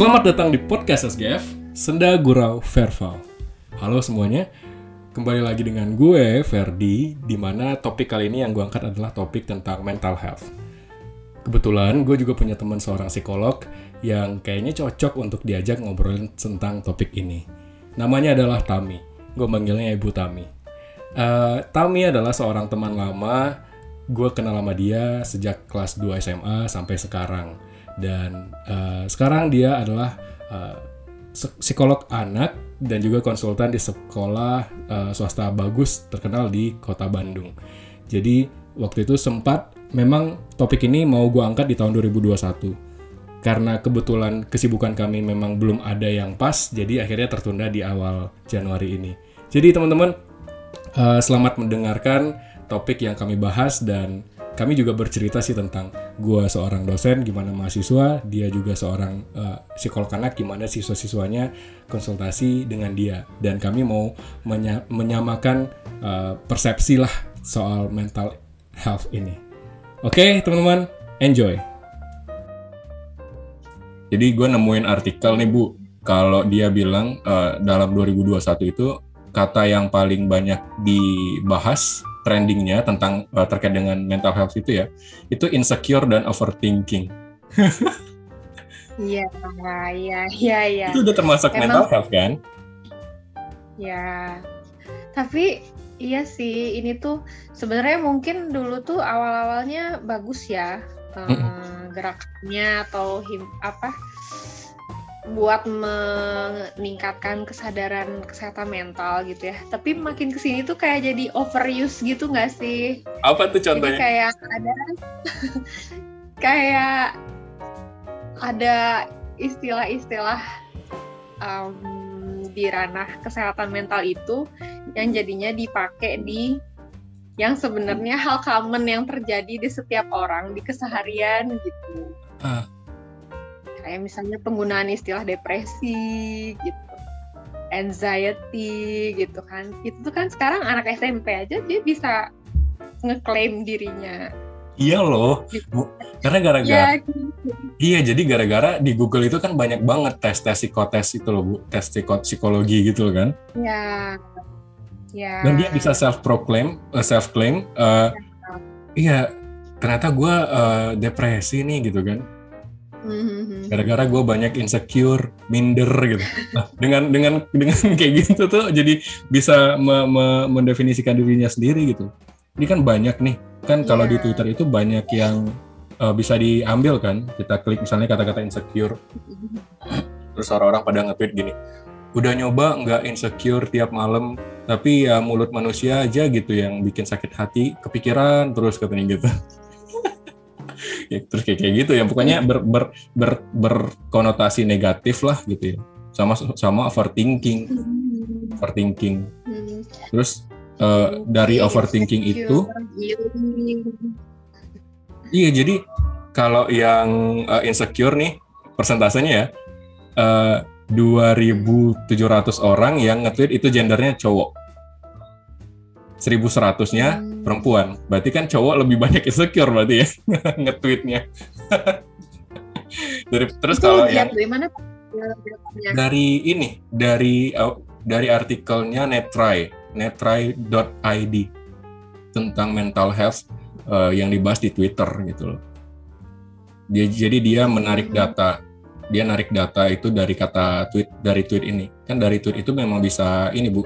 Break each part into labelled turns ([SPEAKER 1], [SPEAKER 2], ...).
[SPEAKER 1] Selamat datang di podcast SGF, Senda Gurau Verval. Halo semuanya, kembali lagi dengan gue, Ferdi, di mana topik kali ini yang gue angkat adalah topik tentang mental health. Kebetulan gue juga punya teman seorang psikolog yang kayaknya cocok untuk diajak ngobrolin tentang topik ini. Namanya adalah Tami. Gue manggilnya Ibu Tami. Uh, Tami adalah seorang teman lama. Gue kenal sama dia sejak kelas 2 SMA sampai sekarang dan uh, sekarang dia adalah uh, psikolog anak dan juga konsultan di sekolah uh, swasta bagus terkenal di kota Bandung. Jadi waktu itu sempat memang topik ini mau gue angkat di tahun 2021 karena kebetulan kesibukan kami memang belum ada yang pas jadi akhirnya tertunda di awal Januari ini. Jadi teman-teman uh, selamat mendengarkan topik yang kami bahas dan kami juga bercerita sih tentang gue seorang dosen gimana mahasiswa dia juga seorang uh, psikolog anak gimana siswa-siswanya konsultasi dengan dia. Dan kami mau menya menyamakan uh, persepsi lah soal mental health ini. Oke okay, teman-teman enjoy. Jadi gue nemuin artikel nih bu. Kalau dia bilang uh, dalam 2021 itu kata yang paling banyak dibahas trendingnya tentang uh, terkait dengan mental health itu ya, itu insecure dan overthinking.
[SPEAKER 2] Iya, iya, iya, iya.
[SPEAKER 1] Itu udah termasuk Emang, mental health kan?
[SPEAKER 2] Ya, tapi iya sih, ini tuh sebenarnya mungkin dulu tuh awal-awalnya bagus ya, uh, gerakannya atau him, apa buat meningkatkan kesadaran kesehatan mental gitu ya. Tapi makin ke sini tuh kayak jadi overuse gitu nggak sih?
[SPEAKER 1] Apa tuh contohnya?
[SPEAKER 2] Jadi kayak ada kayak ada istilah-istilah um, di ranah kesehatan mental itu yang jadinya dipakai di yang sebenarnya hal common yang terjadi di setiap orang di keseharian gitu. Uh kayak misalnya penggunaan istilah depresi gitu anxiety gitu kan itu tuh kan sekarang anak SMP aja dia bisa ngeklaim dirinya
[SPEAKER 1] iya loh gitu. karena gara-gara ya, gitu. iya jadi gara-gara di Google itu kan banyak banget tes tes psikotes itu loh bu tes psikologi gitu loh kan
[SPEAKER 2] ya ya
[SPEAKER 1] dan dia bisa self proclaim uh, self claim uh, ya. iya ternyata gue uh, depresi nih gitu kan. Gara-gara gue banyak insecure, minder gitu. Nah, dengan dengan dengan kayak gitu tuh jadi bisa me, me, mendefinisikan dirinya sendiri gitu. Ini kan banyak nih, kan kalau di iya. Twitter itu banyak yang uh, bisa diambil kan. Kita klik misalnya kata-kata insecure, terus orang-orang pada nge-tweet gini, udah nyoba nggak insecure tiap malam, tapi ya mulut manusia aja gitu yang bikin sakit hati, kepikiran terus katanya gitu terus kayak kayak gitu ya. Pokoknya ber, ber, ber, berkonotasi negatif lah gitu ya. Sama sama overthinking. Overthinking. Terus uh, dari overthinking itu iya jadi kalau yang uh, insecure nih persentasenya ya uh, 2.700 orang yang nge-tweet itu gendernya cowok 1100-nya hmm. perempuan. Berarti kan cowok lebih banyak insecure berarti ya nge-tweetnya. dari terus Itu kalau yang dari mana Dari ini, dari uh, dari artikelnya Netry, netry.id tentang mental health uh, yang dibahas di Twitter gitu loh. Dia, jadi dia menarik hmm. data, dia narik data itu dari kata tweet dari tweet ini. Kan dari tweet itu memang bisa ini Bu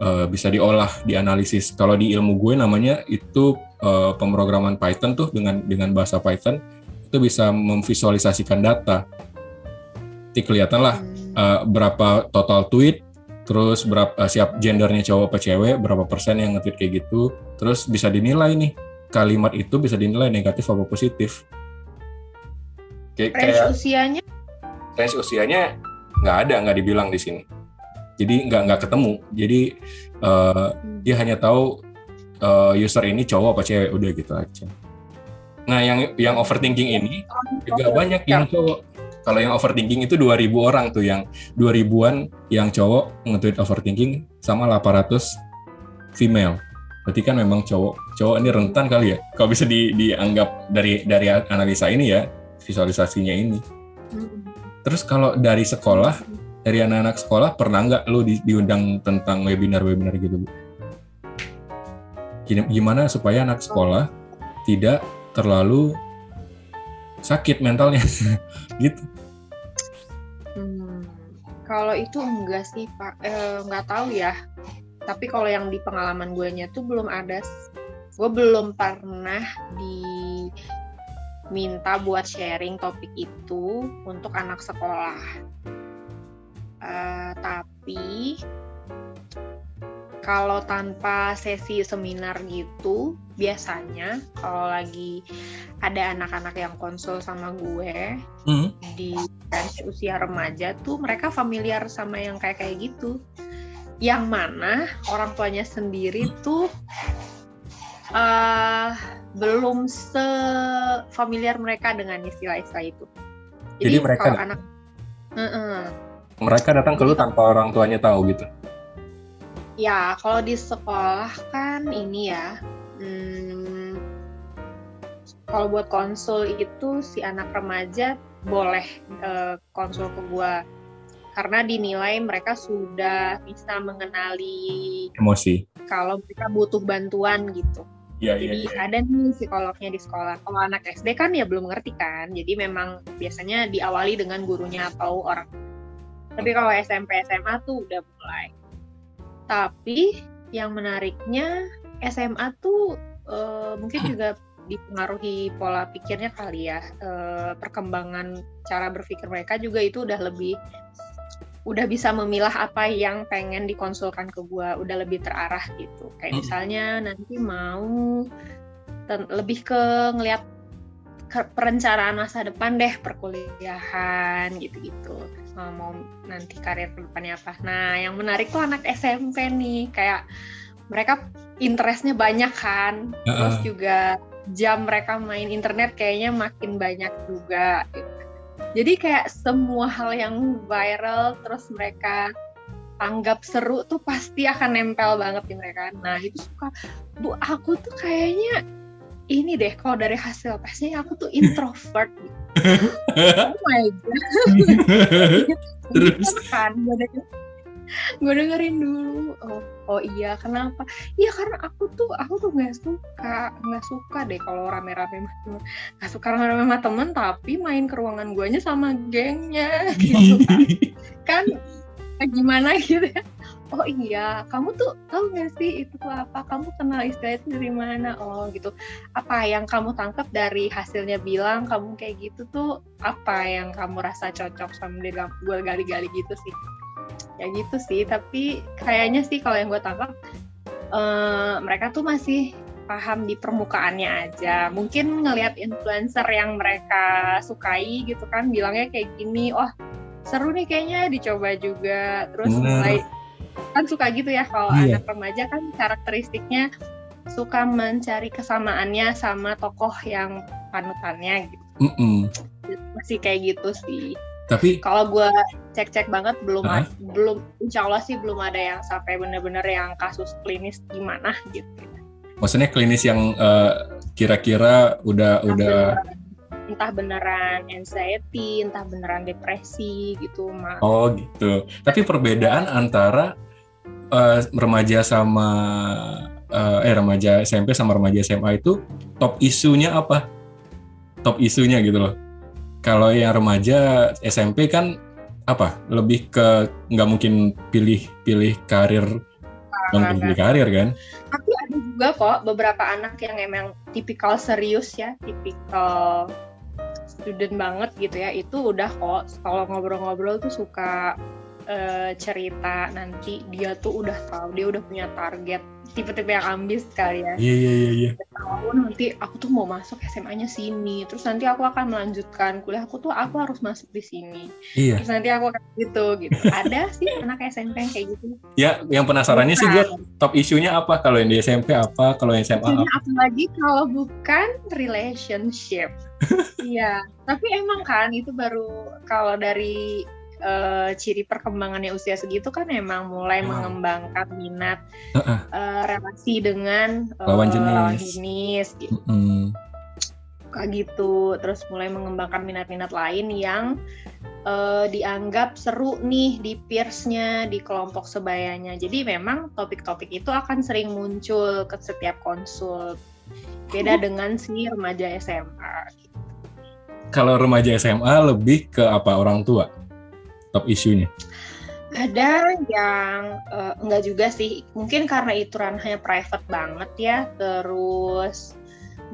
[SPEAKER 1] uh, bisa diolah, dianalisis. Kalau di ilmu gue namanya itu uh, pemrograman Python tuh dengan dengan bahasa Python itu bisa memvisualisasikan data. Nanti kelihatan lah uh, berapa total tweet, terus berapa uh, siap gendernya cowok apa cewek, berapa persen yang nge-tweet kayak gitu, terus bisa dinilai nih kalimat itu bisa dinilai negatif apa positif.
[SPEAKER 2] Kayak, range usianya?
[SPEAKER 1] Range usianya nggak ada, nggak dibilang di sini jadi nggak nggak ketemu. Jadi uh, dia hanya tahu uh, user ini cowok apa cewek udah gitu aja. Nah yang yang overthinking ini juga banyak yang cowok. Kalau yang overthinking itu 2000 orang tuh yang 2000-an yang cowok nge-tweet overthinking sama 800 female. Berarti kan memang cowok cowok ini rentan kali ya. Kalau bisa di, dianggap dari dari analisa ini ya visualisasinya ini. Terus kalau dari sekolah, dari anak-anak sekolah pernah nggak lu di, diundang tentang webinar-webinar gitu? Bu? Gimana supaya anak sekolah tidak terlalu sakit mentalnya gitu?
[SPEAKER 2] Hmm, kalau itu enggak sih pak, Eh, nggak tahu ya. Tapi kalau yang di pengalaman gue nya tuh belum ada. Gue belum pernah diminta buat sharing topik itu untuk anak sekolah. Eh, tapi kalau tanpa sesi seminar gitu, biasanya kalau lagi ada anak-anak yang konsul sama gue,
[SPEAKER 1] Hmm.
[SPEAKER 2] di usia remaja tuh mereka familiar sama yang kayak kayak gitu yang mana orang tuanya sendiri tuh eh belum se familiar mereka dengan istilah-istilah itu
[SPEAKER 1] Jadi mereka
[SPEAKER 2] kalau anak Heeh.
[SPEAKER 1] Mereka datang ke lu tanpa orang tuanya tahu gitu.
[SPEAKER 2] ya kalau di sekolah kan ini ya hmm, kalau buat konsul itu si anak remaja boleh eh, konsul ke gua karena dinilai mereka sudah bisa mengenali
[SPEAKER 1] Emosi.
[SPEAKER 2] kalau mereka butuh bantuan gitu.
[SPEAKER 1] Iya,
[SPEAKER 2] Jadi ada nih psikolognya di sekolah. Kalau anak SD kan ya belum ngerti kan. Jadi memang biasanya diawali dengan gurunya atau orang. Tapi kalau SMP SMA tuh udah mulai. Tapi yang menariknya SMA tuh eh, mungkin juga dipengaruhi pola pikirnya kali ya. Eh, perkembangan cara berpikir mereka juga itu udah lebih udah bisa memilah apa yang pengen dikonsulkan ke gua udah lebih terarah gitu kayak
[SPEAKER 1] Mm.
[SPEAKER 2] misalnya nanti mau ten- lebih ke ngelihat perencanaan masa depan deh perkuliahan gitu-gitu mau, mau nanti karir ke depannya apa nah yang menarik tuh anak SMP nih kayak mereka interestnya banyak kan terus
[SPEAKER 1] Heeh.
[SPEAKER 2] juga jam mereka main internet kayaknya makin banyak juga gitu. Jadi kayak semua hal yang viral terus mereka anggap seru tuh pasti akan nempel banget di mereka. Nah itu suka, bu aku tuh kayaknya ini deh kalau dari hasil tesnya aku tuh introvert. oh my god.
[SPEAKER 1] Terus?
[SPEAKER 2] kan gue dengerin, gue dengerin dulu. Oh, oh iya kenapa? Iya karena aku tuh aku tuh nggak suka nggak suka deh kalau rame-rame nggak suka rame-rame sama temen tapi main ke ruangan guanya sama gengnya gitu kan. kan gimana gitu ya oh iya kamu tuh tahu nggak sih itu tuh apa? Kamu kenal istilah itu dari mana? Oh gitu. Apa yang kamu tangkap dari hasilnya bilang kamu kayak gitu tuh apa yang kamu rasa cocok sama dia gue gali-gali gitu sih. Ya gitu sih tapi kayaknya sih kalau yang gue tangkap eh, mereka tuh masih paham di permukaannya aja. Mungkin ngelihat influencer yang mereka sukai gitu kan bilangnya kayak gini oh seru nih kayaknya dicoba juga. Terus
[SPEAKER 1] Bener.
[SPEAKER 2] mulai kan suka gitu ya kalau
[SPEAKER 1] Iya.
[SPEAKER 2] anak remaja kan karakteristiknya suka mencari kesamaannya sama tokoh yang panutannya gitu
[SPEAKER 1] Mm-mm.
[SPEAKER 2] masih kayak gitu sih
[SPEAKER 1] Tapi
[SPEAKER 2] kalau gue cek-cek banget belum
[SPEAKER 1] Hah?
[SPEAKER 2] ad- belum insya Allah sih belum ada yang sampai bener-bener yang kasus klinis gimana gitu
[SPEAKER 1] maksudnya klinis yang eh, kira-kira udah udah
[SPEAKER 2] entah beneran anxiety entah beneran depresi gitu mah
[SPEAKER 1] oh gitu. Tapi perbedaan antara eh, remaja sama eh, eh remaja SMP sama remaja SMA itu top isunya apa? Top isunya gitu loh. Kalau yang remaja SMP kan apa? Lebih ke nggak mungkin pilih-pilih karir, nggak mungkin pilih karir kan?
[SPEAKER 2] Ada juga kok beberapa anak yang emang tipikal serius ya tipikal student banget gitu ya itu udah kok kalau ngobrol-ngobrol tuh suka eh, cerita nanti dia tuh udah tahu dia udah punya target tipe-tipe yang ambis kali ya
[SPEAKER 1] Iya iya iya. iya.
[SPEAKER 2] tahu nanti aku tuh mau masuk SMA-nya sini terus nanti aku akan melanjutkan kuliahku tuh aku harus masuk di sini
[SPEAKER 1] Iya.
[SPEAKER 2] terus nanti aku akan gitu gitu ada sih anak SMP yang kayak gitu
[SPEAKER 1] Ya, yang penasarannya sih gue top isunya apa? Kalau yang di SMP apa? Kalau yang SMA apa?
[SPEAKER 2] apalagi kalau bukan relationship. Iya, tapi emang kan itu baru kalau dari eh, ciri perkembangannya usia segitu kan emang mulai
[SPEAKER 1] Hmm.
[SPEAKER 2] mengembangkan minat
[SPEAKER 1] Heeh.
[SPEAKER 2] eh, relasi dengan eh,
[SPEAKER 1] Lawan jenis.
[SPEAKER 2] jenis gitu.
[SPEAKER 1] Mm-mm.
[SPEAKER 2] suka gitu terus mulai mengembangkan minat-minat lain yang uh, dianggap seru nih di peersnya di kelompok sebayanya jadi memang topik-topik itu akan sering muncul ke setiap konsul beda dengan si remaja SMA
[SPEAKER 1] kalau remaja SMA lebih ke apa orang tua top isunya
[SPEAKER 2] ada yang uh, enggak juga sih. Mungkin karena itu ranahnya private banget ya. Terus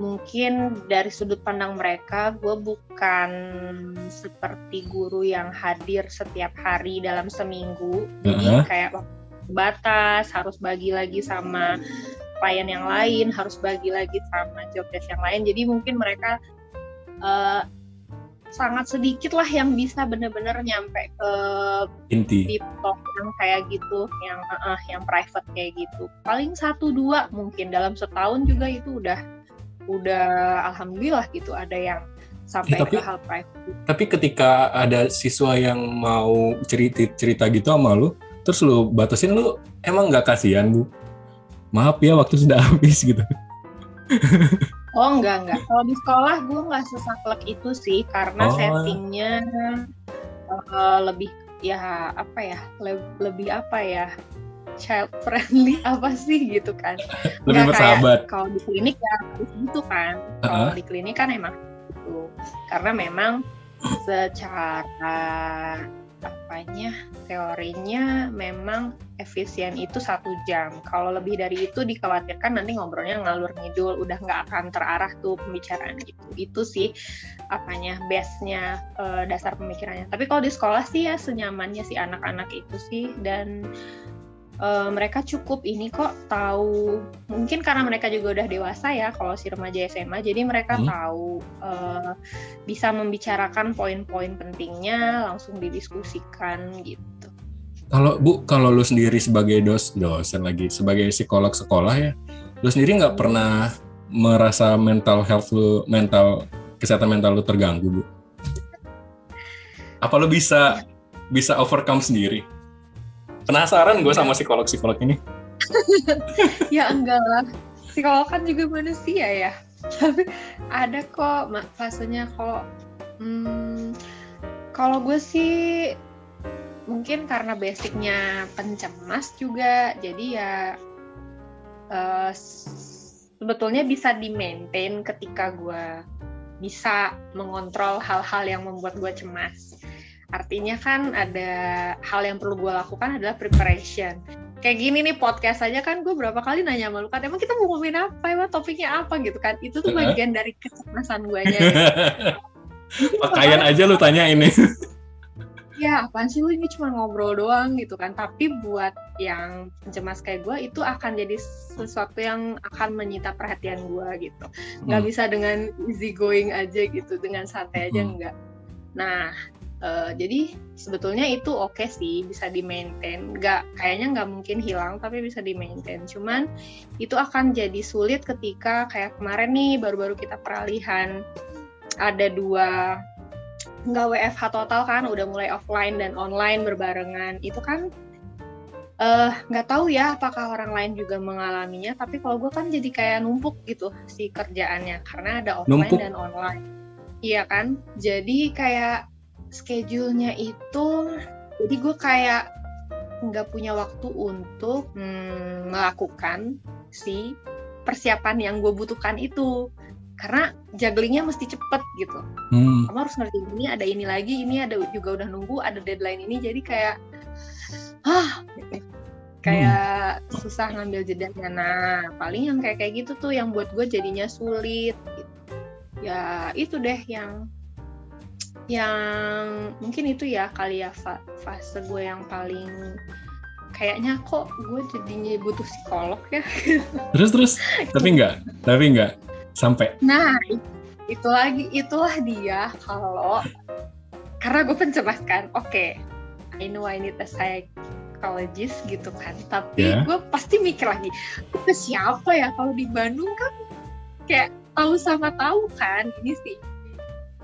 [SPEAKER 2] mungkin dari sudut pandang mereka gue bukan seperti guru yang hadir setiap hari dalam seminggu. Jadi uh -huh. kayak batas harus bagi lagi sama klien yang lain harus bagi lagi sama job desk yang lain. Jadi mungkin mereka uh, sangat sedikit lah yang bisa bener-bener nyampe ke
[SPEAKER 1] inti.
[SPEAKER 2] talk yang kayak gitu yang uh, yang private kayak gitu. Paling satu dua mungkin. Dalam setahun juga itu udah udah alhamdulillah gitu ada yang sampai ya, tapi, ke hal private.
[SPEAKER 1] tapi ketika ada siswa yang mau cerita cerita gitu sama lu terus lu batasin lu emang nggak kasihan bu? Maaf ya waktu sudah habis gitu
[SPEAKER 2] Oh enggak enggak. Kalau di sekolah gue nggak sesaklek itu sih karena oh. settingnya uh, lebih ya apa ya le lebih apa ya child friendly apa sih gitu kan.
[SPEAKER 1] Lebih bersahabat.
[SPEAKER 2] Kalau di klinik ya harus gitu kan. Kalau uh -huh. di klinik kan emang gitu. Karena memang secara apanya teorinya memang efisien itu satu jam. Kalau lebih dari itu dikhawatirkan nanti ngobrolnya ngalur ngidul, udah nggak akan terarah tuh pembicaraan gitu. Itu sih apanya base-nya uh, dasar pemikirannya. Tapi kalau di sekolah sih ya senyamannya si anak-anak itu sih dan uh, mereka cukup ini kok tahu mungkin karena mereka juga udah dewasa ya kalau si remaja SMA jadi mereka hmm. tahu uh, bisa membicarakan poin-poin pentingnya langsung didiskusikan gitu.
[SPEAKER 1] Kalau Bu, kalau lu sendiri sebagai dos dosen lagi sebagai psikolog sekolah ya, lu sendiri nggak pernah merasa mental health lu, mental kesehatan mental lu terganggu Bu? Apa lu bisa bisa overcome sendiri? Penasaran gue sama psikolog-psikolog ini.
[SPEAKER 2] ya enggak lah. Psikolog kan juga manusia ya. Tapi ada kok fasenya kok. Hmm, kalau gue sih mungkin karena basicnya pencemas juga, jadi ya uh, sebetulnya bisa di maintain ketika gue bisa mengontrol hal-hal yang membuat gue cemas. Artinya kan ada hal yang perlu gue lakukan adalah preparation. Kayak gini nih podcast aja kan gue berapa kali nanya sama lu kan emang kita mau ngomongin apa emang topiknya apa gitu kan itu tuh bagian dari kecemasan gue aja.
[SPEAKER 1] Pakaian aja lu tanya ini.
[SPEAKER 2] ya apaan sih lu ini cuma ngobrol doang gitu kan tapi buat yang cemas kayak gue itu akan jadi sesuatu yang akan menyita perhatian gue gitu nggak hmm. bisa dengan easy going aja gitu dengan santai aja hmm. nggak nah Uh, jadi sebetulnya itu oke okay sih bisa di maintain, nggak kayaknya nggak mungkin hilang tapi bisa di maintain. Cuman itu akan jadi sulit ketika kayak kemarin nih baru-baru kita peralihan ada dua nggak WFH total kan, udah mulai offline dan online berbarengan. Itu kan eh, nggak uh, tahu ya apakah orang lain juga mengalaminya. Tapi kalau gue kan jadi kayak numpuk gitu si kerjaannya karena ada offline numpuk. dan online. Iya kan, jadi kayak schedule-nya itu jadi gue kayak nggak punya waktu untuk hmm, melakukan si persiapan yang gue butuhkan itu karena jugglingnya mesti cepet gitu hmm. kamu harus ngerti ini ada ini lagi ini ada juga udah nunggu ada deadline ini jadi kayak ah kayak hmm. susah ngambil jedanya nah paling yang kayak kayak gitu tuh yang buat gue jadinya sulit gitu. ya itu deh yang yang mungkin itu ya kali ya fase gue yang paling kayaknya kok gue jadinya butuh psikolog ya.
[SPEAKER 1] Terus terus? Tapi enggak tapi enggak sampai?
[SPEAKER 2] Nah itu lagi itulah dia kalau karena gue pencemas kan oke okay, I know I need a psychologist gitu kan tapi yeah. gue pasti mikir lagi ke siapa ya? Kalau di Bandung kan kayak tahu sama tahu kan ini sih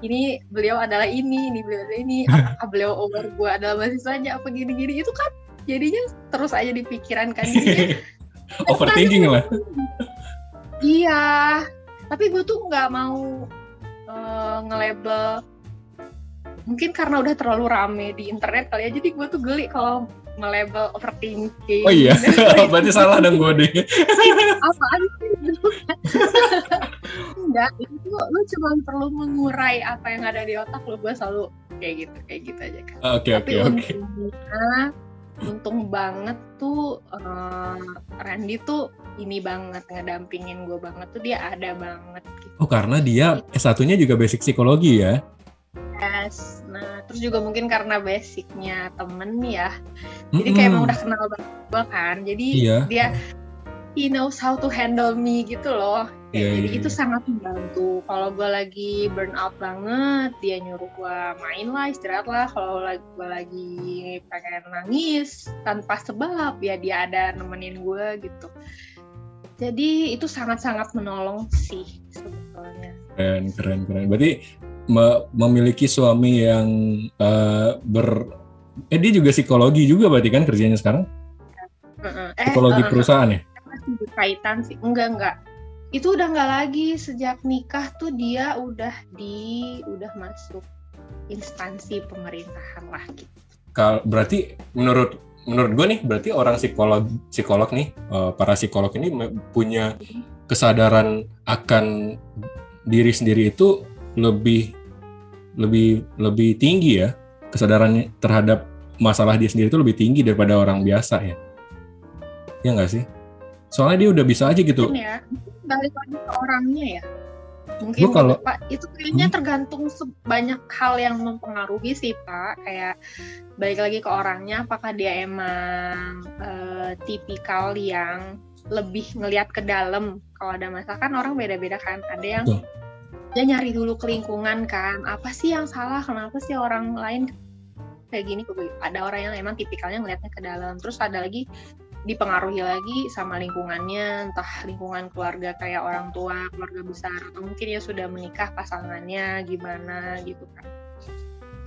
[SPEAKER 2] ini beliau adalah ini, ini beliau adalah ini, apakah beliau over gue adalah mahasiswanya apa gini-gini. Itu kan jadinya terus aja di pikiran kan jadinya
[SPEAKER 1] overthinking lah.
[SPEAKER 2] iya. Tapi gue tuh nggak mau uh, nge-label. Mungkin karena udah terlalu rame di internet kali ya. Jadi gue tuh geli kalau nge-label overthinking.
[SPEAKER 1] Oh iya berarti salah dong gue deh
[SPEAKER 2] apaan sih enggak itu lu cuma perlu mengurai apa yang ada di otak lu gue selalu kayak gitu kayak gitu aja kan
[SPEAKER 1] oke oke oke.
[SPEAKER 2] untung banget tuh uh, Randy tuh ini banget ngedampingin gue banget tuh dia ada banget.
[SPEAKER 1] Gitu. oh karena dia S1-nya juga basic psikologi ya
[SPEAKER 2] yes nah terus juga mungkin karena basicnya temen ya jadi mm -hmm. kayak emang udah kenal banget gue kan jadi iya. dia he knows how to handle me gitu loh. Yeah, jadi yeah, itu yeah. sangat membantu. Kalau gue lagi burn out banget, dia nyuruh gue main lah, istirahat lah. Kalau gue lagi pengen nangis tanpa sebab, ya dia ada nemenin gue gitu. Jadi itu sangat-sangat menolong sih sebetulnya.
[SPEAKER 1] Keren, keren, keren. Berarti me memiliki suami yang uh, ber, eh dia juga psikologi juga berarti kan kerjanya sekarang? Eh, psikologi uh, perusahaan ya?
[SPEAKER 2] berkaitan sih enggak enggak itu udah enggak lagi sejak nikah tuh dia udah di udah masuk instansi pemerintahan lah gitu.
[SPEAKER 1] Kalau berarti menurut menurut gue nih berarti orang psikolog psikolog nih uh, para psikolog ini punya kesadaran akan diri sendiri itu lebih lebih lebih tinggi ya kesadarannya terhadap masalah dia sendiri itu lebih tinggi daripada orang biasa ya ya nggak sih Soalnya dia udah bisa aja gitu.
[SPEAKER 2] Mungkin ya, balik lagi ke orangnya ya. Mungkin kalau Pak itu kayaknya hmm? tergantung banyak hal yang mempengaruhi sih Pak. Kayak balik lagi ke orangnya, apakah dia emang uh, tipikal yang lebih ngelihat ke dalam. Kalau ada masalah kan orang beda-beda kan. Ada yang Tuh. Dia nyari dulu ke lingkungan kan. Apa sih yang salah? Kenapa sih orang lain kayak gini? Ada orang yang emang tipikalnya ngelihatnya ke dalam. Terus ada lagi dipengaruhi lagi sama lingkungannya, entah lingkungan keluarga kayak orang tua, keluarga besar, atau mungkin ya sudah menikah pasangannya gimana gitu kan.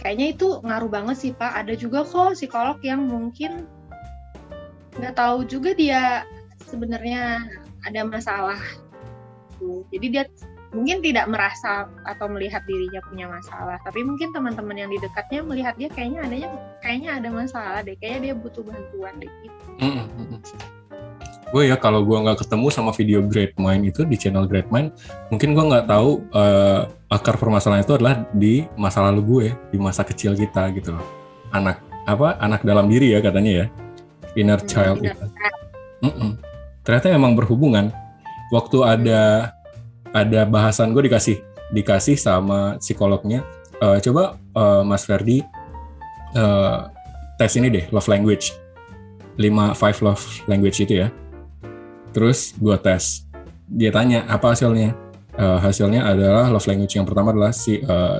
[SPEAKER 2] Kayaknya itu ngaruh banget sih Pak. Ada juga kok psikolog yang mungkin nggak tahu juga dia sebenarnya ada masalah. Jadi dia mungkin tidak merasa atau melihat dirinya punya masalah tapi mungkin teman-teman yang di dekatnya melihat dia kayaknya adanya kayaknya ada masalah deh kayaknya dia butuh bantuan deh gitu. Mm -hmm.
[SPEAKER 1] gue ya kalau gue nggak ketemu sama video Great Mind itu di channel Great Mind mungkin gue nggak tahu uh, akar permasalahan itu adalah di masa lalu gue di masa kecil kita gitu loh. Anak apa anak dalam diri ya katanya ya inner hmm, child itu. Mm -mm. ternyata memang berhubungan. Waktu ada ada bahasan gue dikasih dikasih sama psikolognya. Uh, coba uh, Mas Ferdi uh, tes ini deh love language. 5 five love language itu ya. Terus gue tes. Dia tanya apa hasilnya? Uh, hasilnya adalah love language yang pertama adalah si uh,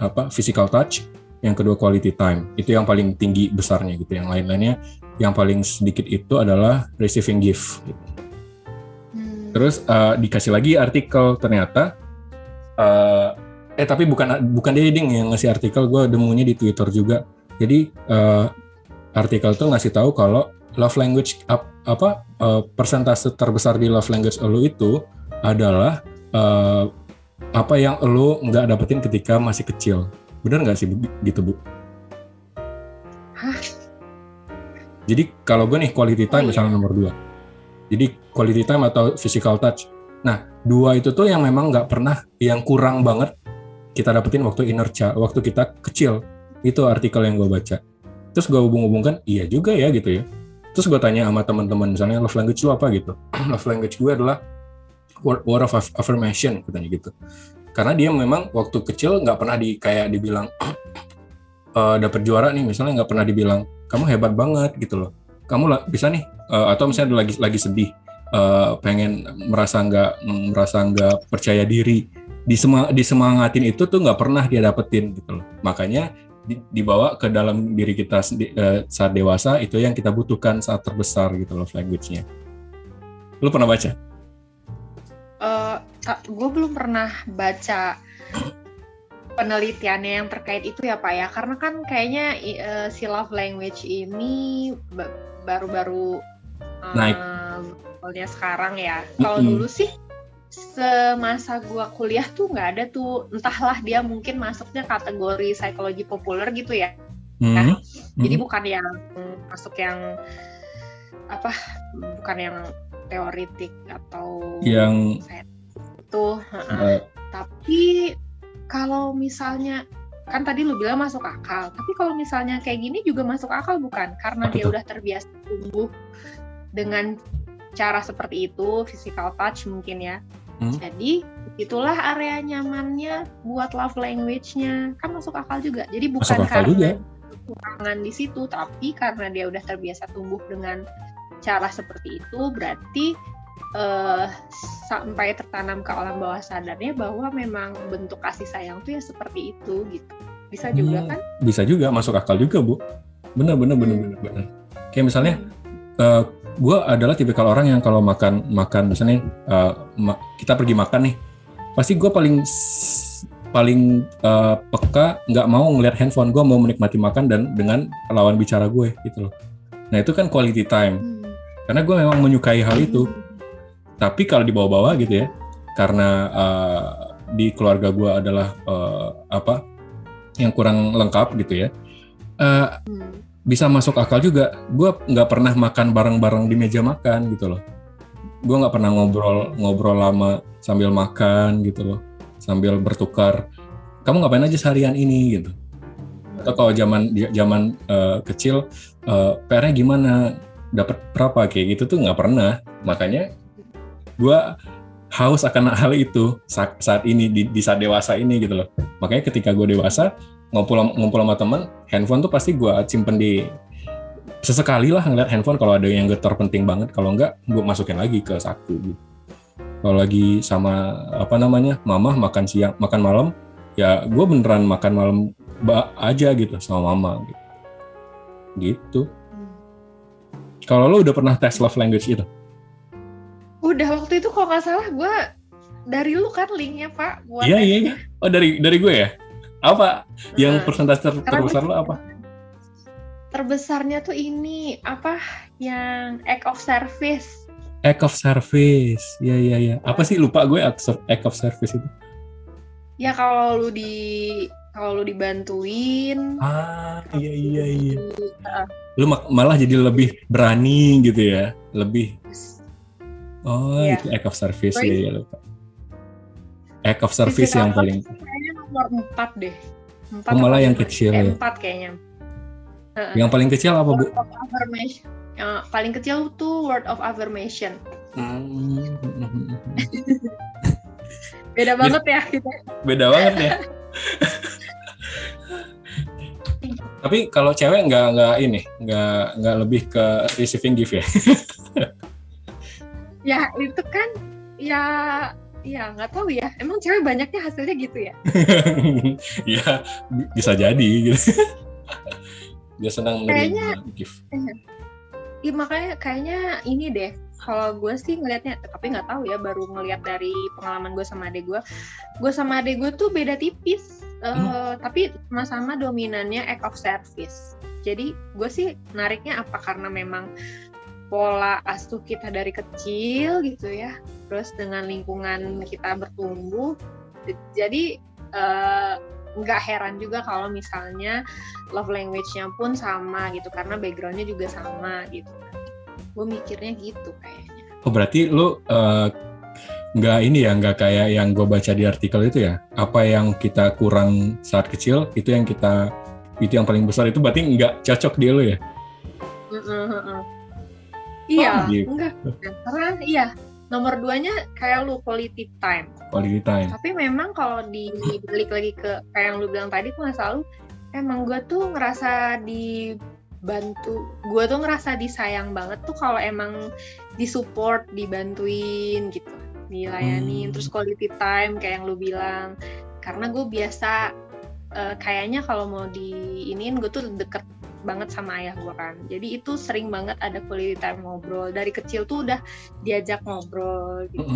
[SPEAKER 1] apa physical touch. Yang kedua quality time. Itu yang paling tinggi besarnya gitu. Yang lain-lainnya yang paling sedikit itu adalah receiving gift. gitu. Terus uh, dikasih lagi artikel ternyata uh, eh tapi bukan bukan dia ding yang ngasih artikel gue demunya di Twitter juga. Jadi uh, artikel tuh ngasih tahu kalau love language up, apa uh, persentase terbesar di love language lo itu adalah uh, apa yang lo nggak dapetin ketika masih kecil. Bener nggak sih gitu bu? Hah? Jadi kalau gue nih quality time oh, iya. misalnya nomor dua jadi quality time atau physical touch. Nah, dua itu tuh yang memang nggak pernah, yang kurang banget kita dapetin waktu inner child, waktu kita kecil. Itu artikel yang gue baca. Terus gue hubung-hubungkan, iya juga ya gitu ya. Terus gue tanya sama teman-teman, misalnya love language lu apa gitu. love language gue adalah word, word of affirmation, katanya gitu. Karena dia memang waktu kecil nggak pernah di kayak dibilang uh, dapet juara nih, misalnya nggak pernah dibilang kamu hebat banget gitu loh. Kamu bisa nih uh, atau misalnya lagi lagi sedih uh, pengen merasa nggak merasa nggak percaya diri disema, disemangatin itu tuh nggak pernah dia dapetin gitu loh. Makanya di, dibawa ke dalam diri kita uh, saat dewasa itu yang kita butuhkan saat terbesar gitu loh language-nya. Lu pernah baca?
[SPEAKER 2] Uh, gue belum pernah baca penelitiannya yang terkait itu ya pak ya. Karena kan kayaknya uh, si love language ini baru-baru
[SPEAKER 1] naik
[SPEAKER 2] uh, sekarang ya kalau mm -hmm. dulu sih semasa gua kuliah tuh nggak ada tuh entahlah dia mungkin masuknya kategori psikologi populer gitu ya
[SPEAKER 1] Hmm.
[SPEAKER 2] Kan?
[SPEAKER 1] Hmm.
[SPEAKER 2] jadi bukan yang masuk yang apa bukan yang teoritik atau
[SPEAKER 1] yang
[SPEAKER 2] itu
[SPEAKER 1] eh,
[SPEAKER 2] tapi kalau misalnya kan tadi lu bilang masuk akal. Tapi kalau misalnya kayak gini juga masuk akal bukan? Karena
[SPEAKER 1] Apa
[SPEAKER 2] dia udah terbiasa tumbuh dengan cara seperti itu physical touch mungkin ya.
[SPEAKER 1] Hmm.
[SPEAKER 2] jadi itulah area nyamannya buat love language-nya. Kan masuk akal juga. Jadi bukan
[SPEAKER 1] Masuk akal
[SPEAKER 2] karena
[SPEAKER 1] juga.
[SPEAKER 2] kekurangan di situ tapi karena dia udah terbiasa tumbuh dengan cara seperti itu berarti eh, sampai tertanam ke alam bawah sadarnya bahwa memang bentuk kasih sayang tuh ya seperti itu gitu. Bisa juga
[SPEAKER 1] Hmm.
[SPEAKER 2] kan?
[SPEAKER 1] bisa juga masuk akal juga bu. Bener bener bener
[SPEAKER 2] Hmm.
[SPEAKER 1] bener bener kayak misalnya eh gue adalah tipikal orang yang kalau makan makan misalnya eh, ma- kita pergi makan nih pasti gue paling paling eh, peka nggak mau ngeliat handphone gue mau menikmati makan dan dengan lawan bicara gue gitu loh. Nah itu kan quality time.
[SPEAKER 2] Hmm.
[SPEAKER 1] karena gue memang menyukai hal itu tapi kalau dibawa-bawa gitu ya karena eh, di keluarga gue adalah eh, apa yang kurang lengkap gitu ya eh,
[SPEAKER 2] Hmm.
[SPEAKER 1] bisa masuk akal juga. Gue nggak pernah makan bareng-bareng di meja makan gitu loh. Gue nggak pernah ngobrol ngobrol lama sambil makan gitu loh sambil bertukar kamu ngapain aja seharian ini? gitu. Atau kalau zaman zaman eh, kecil eh, PR-nya gimana? Dapat berapa? Kayak gitu tuh nggak pernah. Makanya gue haus akan hal itu saat, saat ini di, di saat dewasa ini gitu loh. Makanya ketika gue dewasa ngumpul ngumpul sama teman handphone tuh pasti gue simpen di sesekali lah ngeliat handphone kalau ada yang getar penting banget. Kalau enggak gue masukin lagi ke saku gitu. Kalau lagi sama apa namanya mama makan siang makan malam ya gue beneran makan malam aja gitu sama mama gitu. Gitu. Kalau lo udah pernah tes love language itu
[SPEAKER 2] itu kalau nggak salah gue dari lu kan linknya pak buat
[SPEAKER 1] iya iya iya. Oh dari dari gue ya? Apa? Yang
[SPEAKER 2] Nah,
[SPEAKER 1] persentase ter- terbesar lo apa?
[SPEAKER 2] terbesarnya tuh ini apa yang act of service.
[SPEAKER 1] Act of service. Iya iya iya. Apa sih? Lupa gue act of, service itu.
[SPEAKER 2] Ya kalau lu di kalau lu dibantuin.
[SPEAKER 1] Ah iya iya iya.
[SPEAKER 2] Heeh.
[SPEAKER 1] lu malah jadi lebih berani gitu ya? Lebih oh
[SPEAKER 2] Iya.
[SPEAKER 1] itu act of service ya ya lupa. Act of service yang paling
[SPEAKER 2] kayaknya nomor 4 deh. 4
[SPEAKER 1] Oh, malah yang kecil ya?
[SPEAKER 2] 4 kayaknya.
[SPEAKER 1] Yang paling kecil apa bu?
[SPEAKER 2] Word of affirmation. Yang paling kecil tuh word of affirmation.
[SPEAKER 1] Hmm,
[SPEAKER 2] beda banget ya. Kita
[SPEAKER 1] beda banget ya tapi kalau cewek nggak nggak ini nggak nggak lebih ke receiving gift ya
[SPEAKER 2] ya itu kan ya ya nggak tahu ya. Emang cewek banyaknya hasilnya gitu ya?
[SPEAKER 1] Ya bisa jadi gitu. Dia senang
[SPEAKER 2] Kayaknya-
[SPEAKER 1] menerima gift
[SPEAKER 2] Iya makanya kayaknya ini deh. Kalau gue sih ngelihatnya tapi nggak tahu ya baru ngelihat dari pengalaman gue sama adek gue. Gue sama adek gue tuh beda tipis eh,
[SPEAKER 1] Hmm.
[SPEAKER 2] tapi sama-sama dominannya act of service. Jadi gue sih nariknya apa? Karena memang pola asuh kita dari kecil gitu ya. Terus dengan lingkungan kita bertumbuh. Jadi eh, nggak heran juga kalau misalnya love language-nya pun sama gitu karena background-nya juga sama gitu. Gue mikirnya gitu kayaknya.
[SPEAKER 1] Oh berarti lu eh, nggak ini ya nggak kayak yang gue baca di artikel itu ya? Apa yang kita kurang saat kecil itu yang kita itu yang paling besar itu berarti nggak cocok di lu ya.
[SPEAKER 2] Iya
[SPEAKER 1] gitu.
[SPEAKER 2] enggak. Karena iya nomor duanya kayak lu quality time.
[SPEAKER 1] Quality time.
[SPEAKER 2] Tapi memang kalau dibalik lagi ke kayak yang lu bilang tadi tuh selalu emang gue tuh ngerasa dibantu gue tuh ngerasa disayang banget tuh kalau emang disupport dibantuin gitu dilayanin.
[SPEAKER 1] Hmm.
[SPEAKER 2] terus quality time kayak yang lu bilang. Karena gue biasa eh, kayaknya kalau mau diinin gue tuh deket banget sama ayah gue kan. Jadi itu sering banget ada quality time ngobrol. Dari kecil tuh udah diajak ngobrol gitu.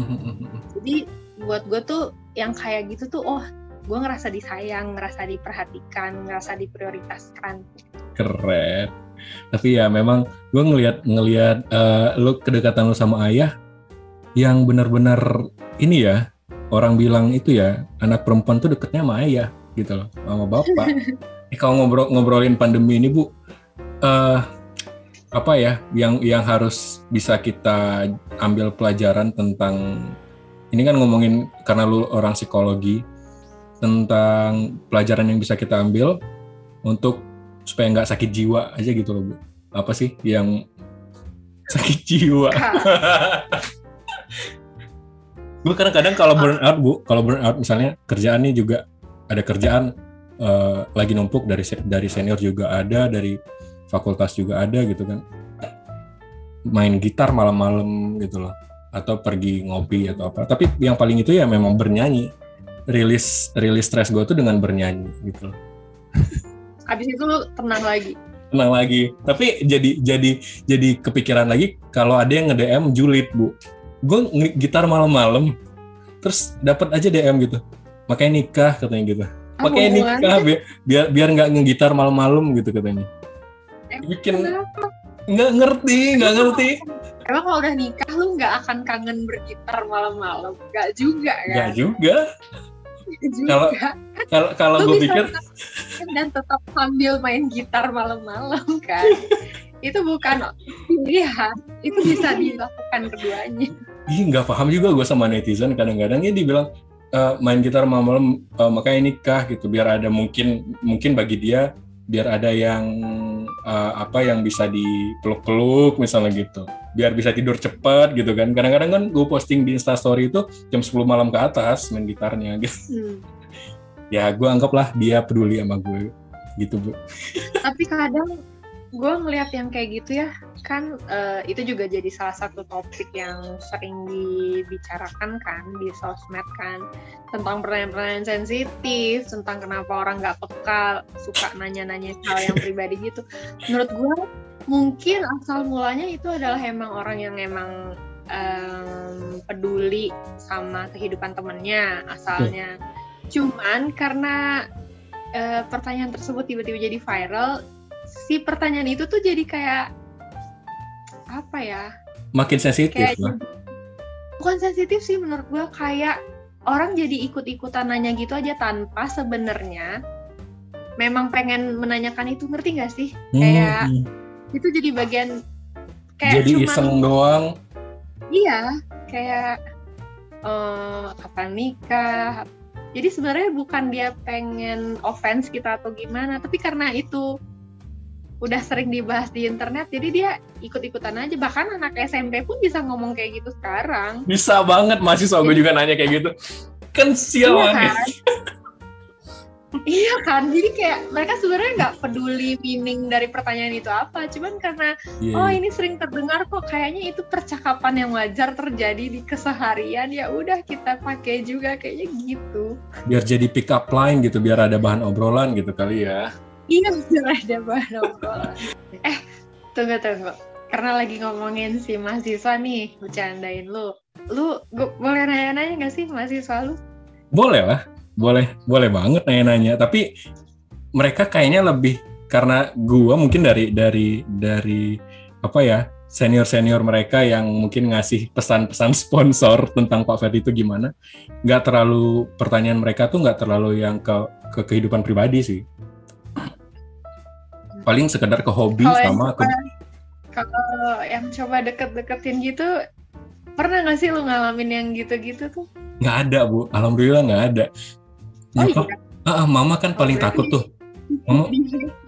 [SPEAKER 2] Jadi buat gue tuh yang kayak gitu tuh oh gue ngerasa disayang ngerasa diperhatikan ngerasa diprioritaskan.
[SPEAKER 1] Keren. Tapi ya memang gue ngelihat ngelihat eh, lu kedekatan lu sama ayah yang benar-benar ini ya orang bilang itu ya anak perempuan tuh deketnya sama ayah gitu loh sama bapak. eh, kalau ngobrol ngobrolin pandemi ini bu, uh, apa ya yang yang harus bisa kita ambil pelajaran tentang ini kan ngomongin karena lu orang psikologi tentang pelajaran yang bisa kita ambil untuk supaya nggak sakit jiwa aja gitu loh bu. Apa sih yang sakit jiwa? Gue kadang-kadang kalau burn out bu kalau burn out misalnya kerjaan nih juga ada kerjaan uh, lagi numpuk dari dari senior juga ada dari fakultas juga ada gitu kan. Main gitar malam-malam gitu loh atau pergi ngopi atau apa. Tapi yang paling itu ya memang bernyanyi. Rilis rilis stres gue tuh dengan bernyanyi gitu loh.
[SPEAKER 2] Abis itu lu tenang lagi?
[SPEAKER 1] Tenang lagi. Tapi jadi jadi jadi kepikiran lagi kalau ada yang nge DM julid bu. Gue gitar malam-malam terus dapat aja DM gitu. Makanya nikah katanya gitu makanya nikah biar biar biar nggak ngegitar malam-malam gitu katanya. Bikin nggak ngerti nggak ngerti.
[SPEAKER 2] Emang kalau udah nikah lu nggak akan kangen bergitar malam-malam? Nggak juga kan?
[SPEAKER 1] Nggak juga. Kalau kalau kalau gue pikir
[SPEAKER 2] dan tetap sambil main gitar malam-malam kan? Itu bukan pilihan. Itu bisa dilakukan keduanya.
[SPEAKER 1] Ih nggak paham juga gue sama netizen. Kadang-kadang ya dibilang uh, main gitar malam-malam uh, makanya nikah gitu biar ada mungkin mungkin bagi dia biar ada yang uh, apa yang bisa dipeluk-peluk misalnya gitu. Biar bisa tidur cepat gitu kan. Kadang-kadang kan gue posting di instastory itu jam 10 malam ke atas main gitarnya gitu. Hmm. ya gue anggaplah dia peduli sama gue gitu bu.
[SPEAKER 2] Tapi kadang gue ngelihat yang kayak gitu ya kan uh, itu juga jadi salah satu topik yang sering dibicarakan kan di sosmed kan. Tentang pertanyaan-pertanyaan sensitif tentang kenapa orang nggak peka suka nanya-nanya hal yang pribadi gitu. Menurut gue mungkin asal mulanya itu adalah emang orang yang emang um, peduli sama kehidupan temennya asalnya. Cuman karena uh, pertanyaan tersebut tiba-tiba jadi viral si pertanyaan itu tuh jadi kayak apa ya?
[SPEAKER 1] Makin sensitif kayak, lah.
[SPEAKER 2] Bukan sensitif sih menurut gue kayak orang jadi ikut-ikutan nanya gitu aja tanpa sebenarnya memang pengen menanyakan itu ngerti gak sih? Hmm. Kayak itu jadi bagian
[SPEAKER 1] kayak jadi cuman, iseng doang.
[SPEAKER 2] Iya, kayak uh, kapan nikah. Jadi sebenarnya bukan dia pengen offense kita atau gimana, tapi karena itu udah sering dibahas di internet jadi dia ikut-ikutan aja. Bahkan anak SMP pun bisa ngomong kayak gitu sekarang.
[SPEAKER 1] Bisa banget masih so gue juga nanya kayak gitu. Kan sial iya kan?
[SPEAKER 2] iya kan? Jadi kayak mereka sebenarnya nggak peduli meaning dari pertanyaan itu apa. Cuman karena yeah. oh ini sering terdengar kok kayaknya itu percakapan yang wajar terjadi di keseharian. Ya udah kita pakai juga. Kayaknya gitu.
[SPEAKER 1] Biar jadi pick up line gitu biar ada bahan obrolan gitu kali ya
[SPEAKER 2] Iya bener ada bahan obrolan. eh tunggu tunggu. Karena lagi ngomongin si mahasiswa nih, bercandain lu. Lu gua, boleh nanya-nanya gak sih mahasiswa lu?
[SPEAKER 1] Boleh lah, boleh boleh banget nanya-nanya. Tapi mereka kayaknya lebih karena gua mungkin dari dari dari apa ya senior senior mereka yang mungkin ngasih pesan-pesan sponsor tentang Pak Ferdi itu gimana nggak terlalu pertanyaan mereka tuh nggak terlalu yang ke ke kehidupan pribadi sih paling sekedar ke hobi kalo sama
[SPEAKER 2] ke kalau yang coba deket-deketin gitu pernah nggak sih lu ngalamin yang gitu-gitu tuh?
[SPEAKER 1] Nggak ada bu. Alhamdulillah nggak ada. Oh, iya? ah, mama kan oh, paling takut tuh.
[SPEAKER 2] Mama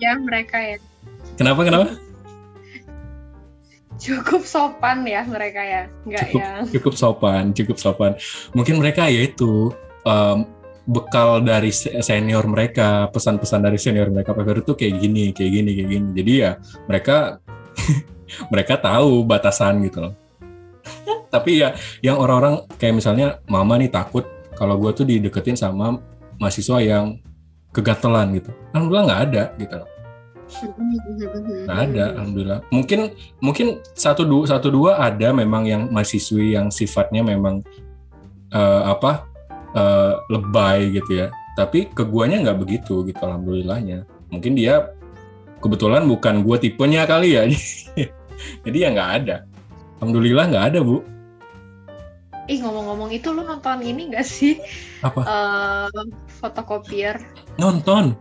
[SPEAKER 2] ya mereka ya.
[SPEAKER 1] Kenapa kenapa?
[SPEAKER 2] Cukup sopan ya mereka ya. Nggak
[SPEAKER 1] cukup,
[SPEAKER 2] yang
[SPEAKER 1] cukup sopan cukup sopan. Mungkin mereka ya itu um, bekal dari senior mereka, pesan-pesan dari senior mereka Pak itu kayak gini, kayak gini, kayak gini. Jadi ya mereka mereka tahu batasan gitu loh. Tapi ya yang orang-orang kayak misalnya mama nih takut kalau gue tuh dideketin sama mahasiswa yang kegatelan gitu. Alhamdulillah nggak ada gitu loh. Nggak ada, alhamdulillah. Mungkin mungkin satu dua satu dua ada memang yang mahasiswi yang sifatnya memang uh, apa uh, lebay gitu ya tapi ke guanya nggak begitu gitu alhamdulillahnya mungkin dia kebetulan bukan gua tipenya kali ya jadi ya nggak ada alhamdulillah nggak ada bu
[SPEAKER 2] Ih ngomong-ngomong itu lu nonton ini gak sih?
[SPEAKER 1] Apa?
[SPEAKER 2] Uh, fotokopier.
[SPEAKER 1] Nonton.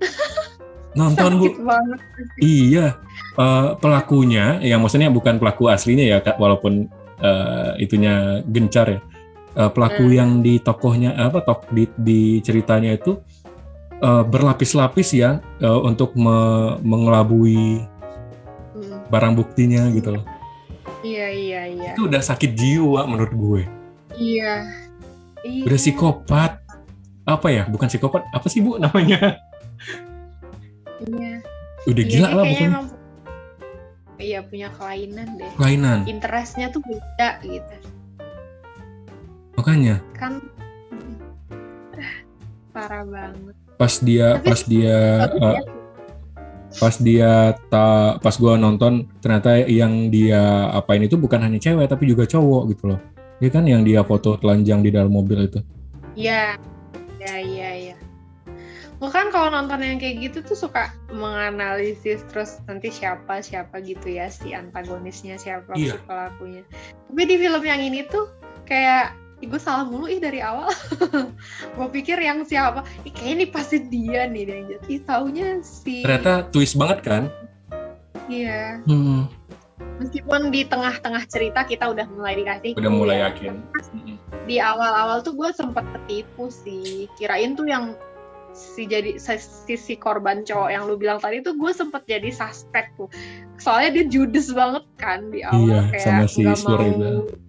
[SPEAKER 1] nonton bu.
[SPEAKER 2] banget.
[SPEAKER 1] Iya. Uh, pelakunya, yang maksudnya bukan pelaku aslinya ya, kak, walaupun uh, itunya gencar ya. Uh, pelaku hmm. yang di tokohnya apa tok di, di ceritanya itu uh, berlapis-lapis ya uh, untuk me mengelabui hmm. barang buktinya gitu loh.
[SPEAKER 2] Iya iya iya.
[SPEAKER 1] Itu udah sakit jiwa menurut gue.
[SPEAKER 2] Iya. iya.
[SPEAKER 1] Udah psikopat. Apa ya? Bukan psikopat. Apa sih bu namanya?
[SPEAKER 2] Iya.
[SPEAKER 1] Udah iya, gila lah pokoknya. Emang,
[SPEAKER 2] iya punya kelainan deh.
[SPEAKER 1] Kelainan.
[SPEAKER 2] Interestnya tuh beda gitu.
[SPEAKER 1] Makanya.
[SPEAKER 2] Kan parah banget.
[SPEAKER 1] Pas dia, Tapi, pas dia. Uh, pas dia tak pas gua nonton ternyata yang dia apain itu bukan hanya cewek tapi juga cowok gitu loh dia kan yang dia foto telanjang di dalam mobil itu
[SPEAKER 2] iya iya iya iya kan kalau nonton yang kayak gitu tuh suka menganalisis terus nanti siapa siapa gitu ya si antagonisnya siapa iya. si pelakunya tapi di film yang ini tuh kayak gue salah mulu ih dari awal. Gue pikir yang siapa? Ih kayak ini pasti dia nih yang jadi taunya si
[SPEAKER 1] ternyata twist banget kan?
[SPEAKER 2] Iya. Hmm. meskipun di tengah-tengah cerita kita udah mulai dikasih
[SPEAKER 1] udah mulai ya. yakin.
[SPEAKER 2] di awal-awal tuh gue sempet ketipu sih. Kirain tuh yang si jadi sisi korban cowok yang lu bilang tadi tuh gue sempet jadi suspek tuh. Soalnya dia judes banget kan di awal
[SPEAKER 1] iya, kayak nggak si
[SPEAKER 2] mau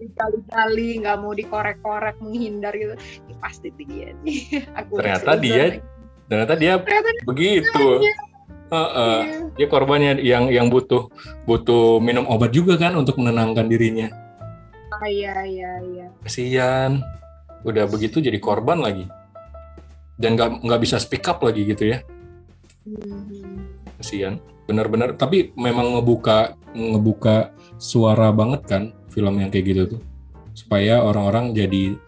[SPEAKER 2] dikali-kali nggak mau dikorek-korek menghindar gitu. Ya, pasti dia nih.
[SPEAKER 1] Aku ternyata dia ternyata dia ternyata begitu. Uh, uh, iya. dia korbannya yang yang butuh butuh minum obat juga kan untuk menenangkan dirinya.
[SPEAKER 2] Ah, iya iya iya.
[SPEAKER 1] Kasihan, udah begitu jadi korban lagi dan nggak nggak bisa speak up lagi gitu ya hmm. kasihan benar-benar tapi memang ngebuka ngebuka suara banget kan film yang kayak gitu tuh supaya orang-orang jadi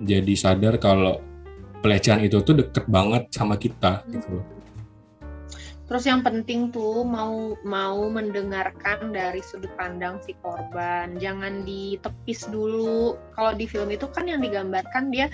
[SPEAKER 1] jadi sadar kalau pelecehan itu tuh deket banget sama kita gitu loh.
[SPEAKER 2] Terus yang penting tuh mau mau mendengarkan dari sudut pandang si korban, jangan ditepis dulu. Kalau di film itu kan yang digambarkan dia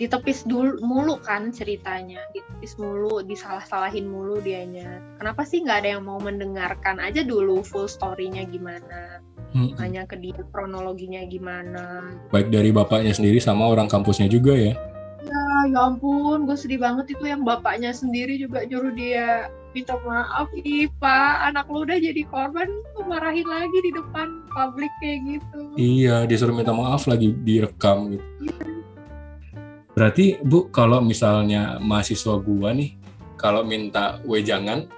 [SPEAKER 2] ditepis dulu mulu kan ceritanya. Ditepis mulu disalah-salahin mulu dianya. Kenapa sih nggak ada yang mau mendengarkan aja dulu full storynya gimana? Hmm. hanya ke dia kronologinya gimana?
[SPEAKER 1] Baik dari bapaknya sendiri sama orang kampusnya juga ya?
[SPEAKER 2] Ya ya ampun gue sedih banget itu yang bapaknya sendiri juga nyuruh dia minta maaf ih pak. Anak lu udah jadi korban marahin lagi di depan publik kayak gitu.
[SPEAKER 1] Iya disuruh minta maaf lagi direkam gitu. Ya Berarti Bu kalau misalnya mahasiswa gua nih kalau minta wejangan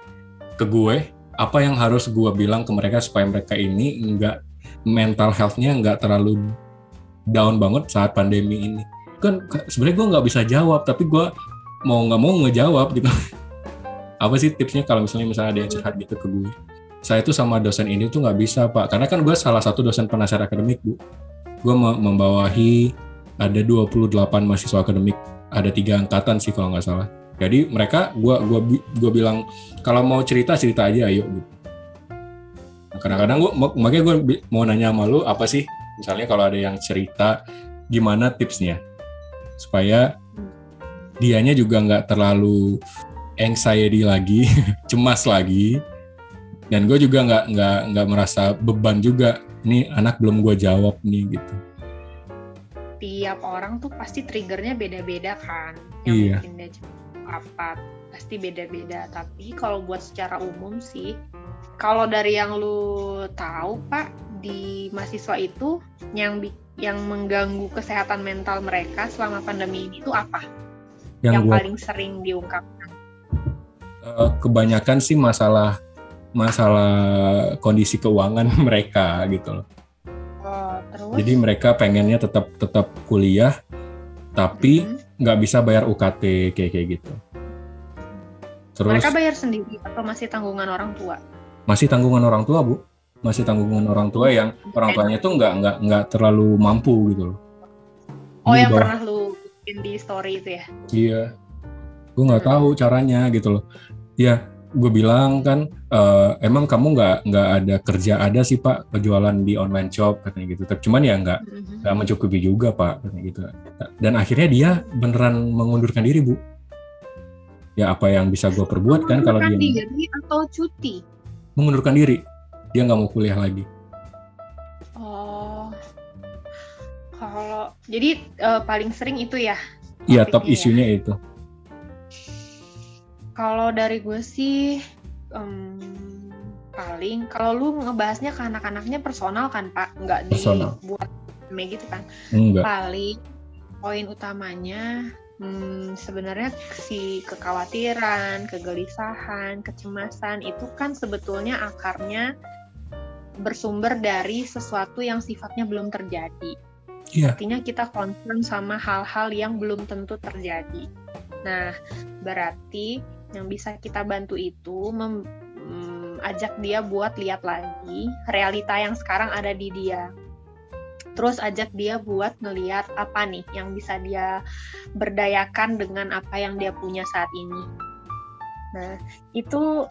[SPEAKER 1] ke gue, apa yang harus gua bilang ke mereka supaya mereka ini enggak mental health-nya enggak terlalu down banget saat pandemi ini? Kan sebenarnya gue nggak bisa jawab, tapi gue mau nggak mau ngejawab gitu. apa sih tipsnya kalau misalnya misalnya ada yang curhat gitu ke gue? Saya tuh sama dosen ini tuh nggak bisa pak, karena kan gue salah satu dosen penasihat akademik bu. Gue membawahi ada 28 mahasiswa akademik, ada tiga angkatan sih kalau nggak salah. Jadi mereka, gua gua gua bilang kalau mau cerita cerita aja, ayo. Gitu. Nah, kadang-kadang gua makanya gua mau nanya sama lu apa sih, misalnya kalau ada yang cerita, gimana tipsnya supaya dianya juga nggak terlalu anxiety lagi, cemas lagi, dan gue juga nggak nggak nggak merasa beban juga. Ini anak belum gue jawab nih gitu
[SPEAKER 2] tiap orang tuh pasti triggernya beda-beda kan. Yang iya. bikin dia apa pasti beda-beda. Tapi kalau buat secara umum sih kalau dari yang lu tahu pak di mahasiswa itu yang yang mengganggu kesehatan mental mereka selama pandemi ini itu apa? Yang, yang gua, paling sering diungkapkan?
[SPEAKER 1] Uh, kebanyakan sih masalah masalah kondisi keuangan mereka gitu loh
[SPEAKER 2] Terus?
[SPEAKER 1] Jadi mereka pengennya tetap tetap kuliah, tapi mm-hmm. nggak hmm. bisa bayar UKT kayak kayak gitu.
[SPEAKER 2] Terus mereka bayar sendiri atau masih tanggungan orang tua?
[SPEAKER 1] Masih tanggungan orang tua bu, masih tanggungan orang tua yang orang tuanya tuh nggak nggak nggak terlalu mampu gitu loh.
[SPEAKER 2] Oh Ini yang pernah lu bikin di story itu ya?
[SPEAKER 1] Iya, gue nggak hmm. tahu caranya gitu loh. Ya gue bilang kan uh, emang kamu nggak nggak ada kerja ada sih pak penjualan di online shop katanya gitu. Tapi cuman ya nggak mm-hmm. nggak mencukupi juga pak katanya gitu. Dan akhirnya dia beneran mengundurkan diri bu. Ya apa yang bisa gue perbuat kan kalau dia
[SPEAKER 2] diri atau cuti?
[SPEAKER 1] Mengundurkan diri. Dia nggak mau kuliah lagi.
[SPEAKER 2] Oh. Kalau jadi uh, paling sering itu ya
[SPEAKER 1] iya top ya? isunya itu
[SPEAKER 2] kalau dari gue sih um, paling kalau lu ngebahasnya ke anak-anaknya personal kan Pak, nggak dibuat gitu kan. Enggak. Paling poin utamanya hmm, sebenarnya si kekhawatiran, kegelisahan, kecemasan itu kan sebetulnya akarnya bersumber dari sesuatu yang sifatnya belum terjadi. Yeah. Artinya kita concern sama hal-hal yang belum tentu terjadi. Nah, berarti yang bisa kita bantu itu mem, mm, ajak dia buat lihat lagi realita yang sekarang ada di dia terus ajak dia buat ngeliat apa nih yang bisa dia berdayakan dengan apa yang dia punya saat ini. Nah, itu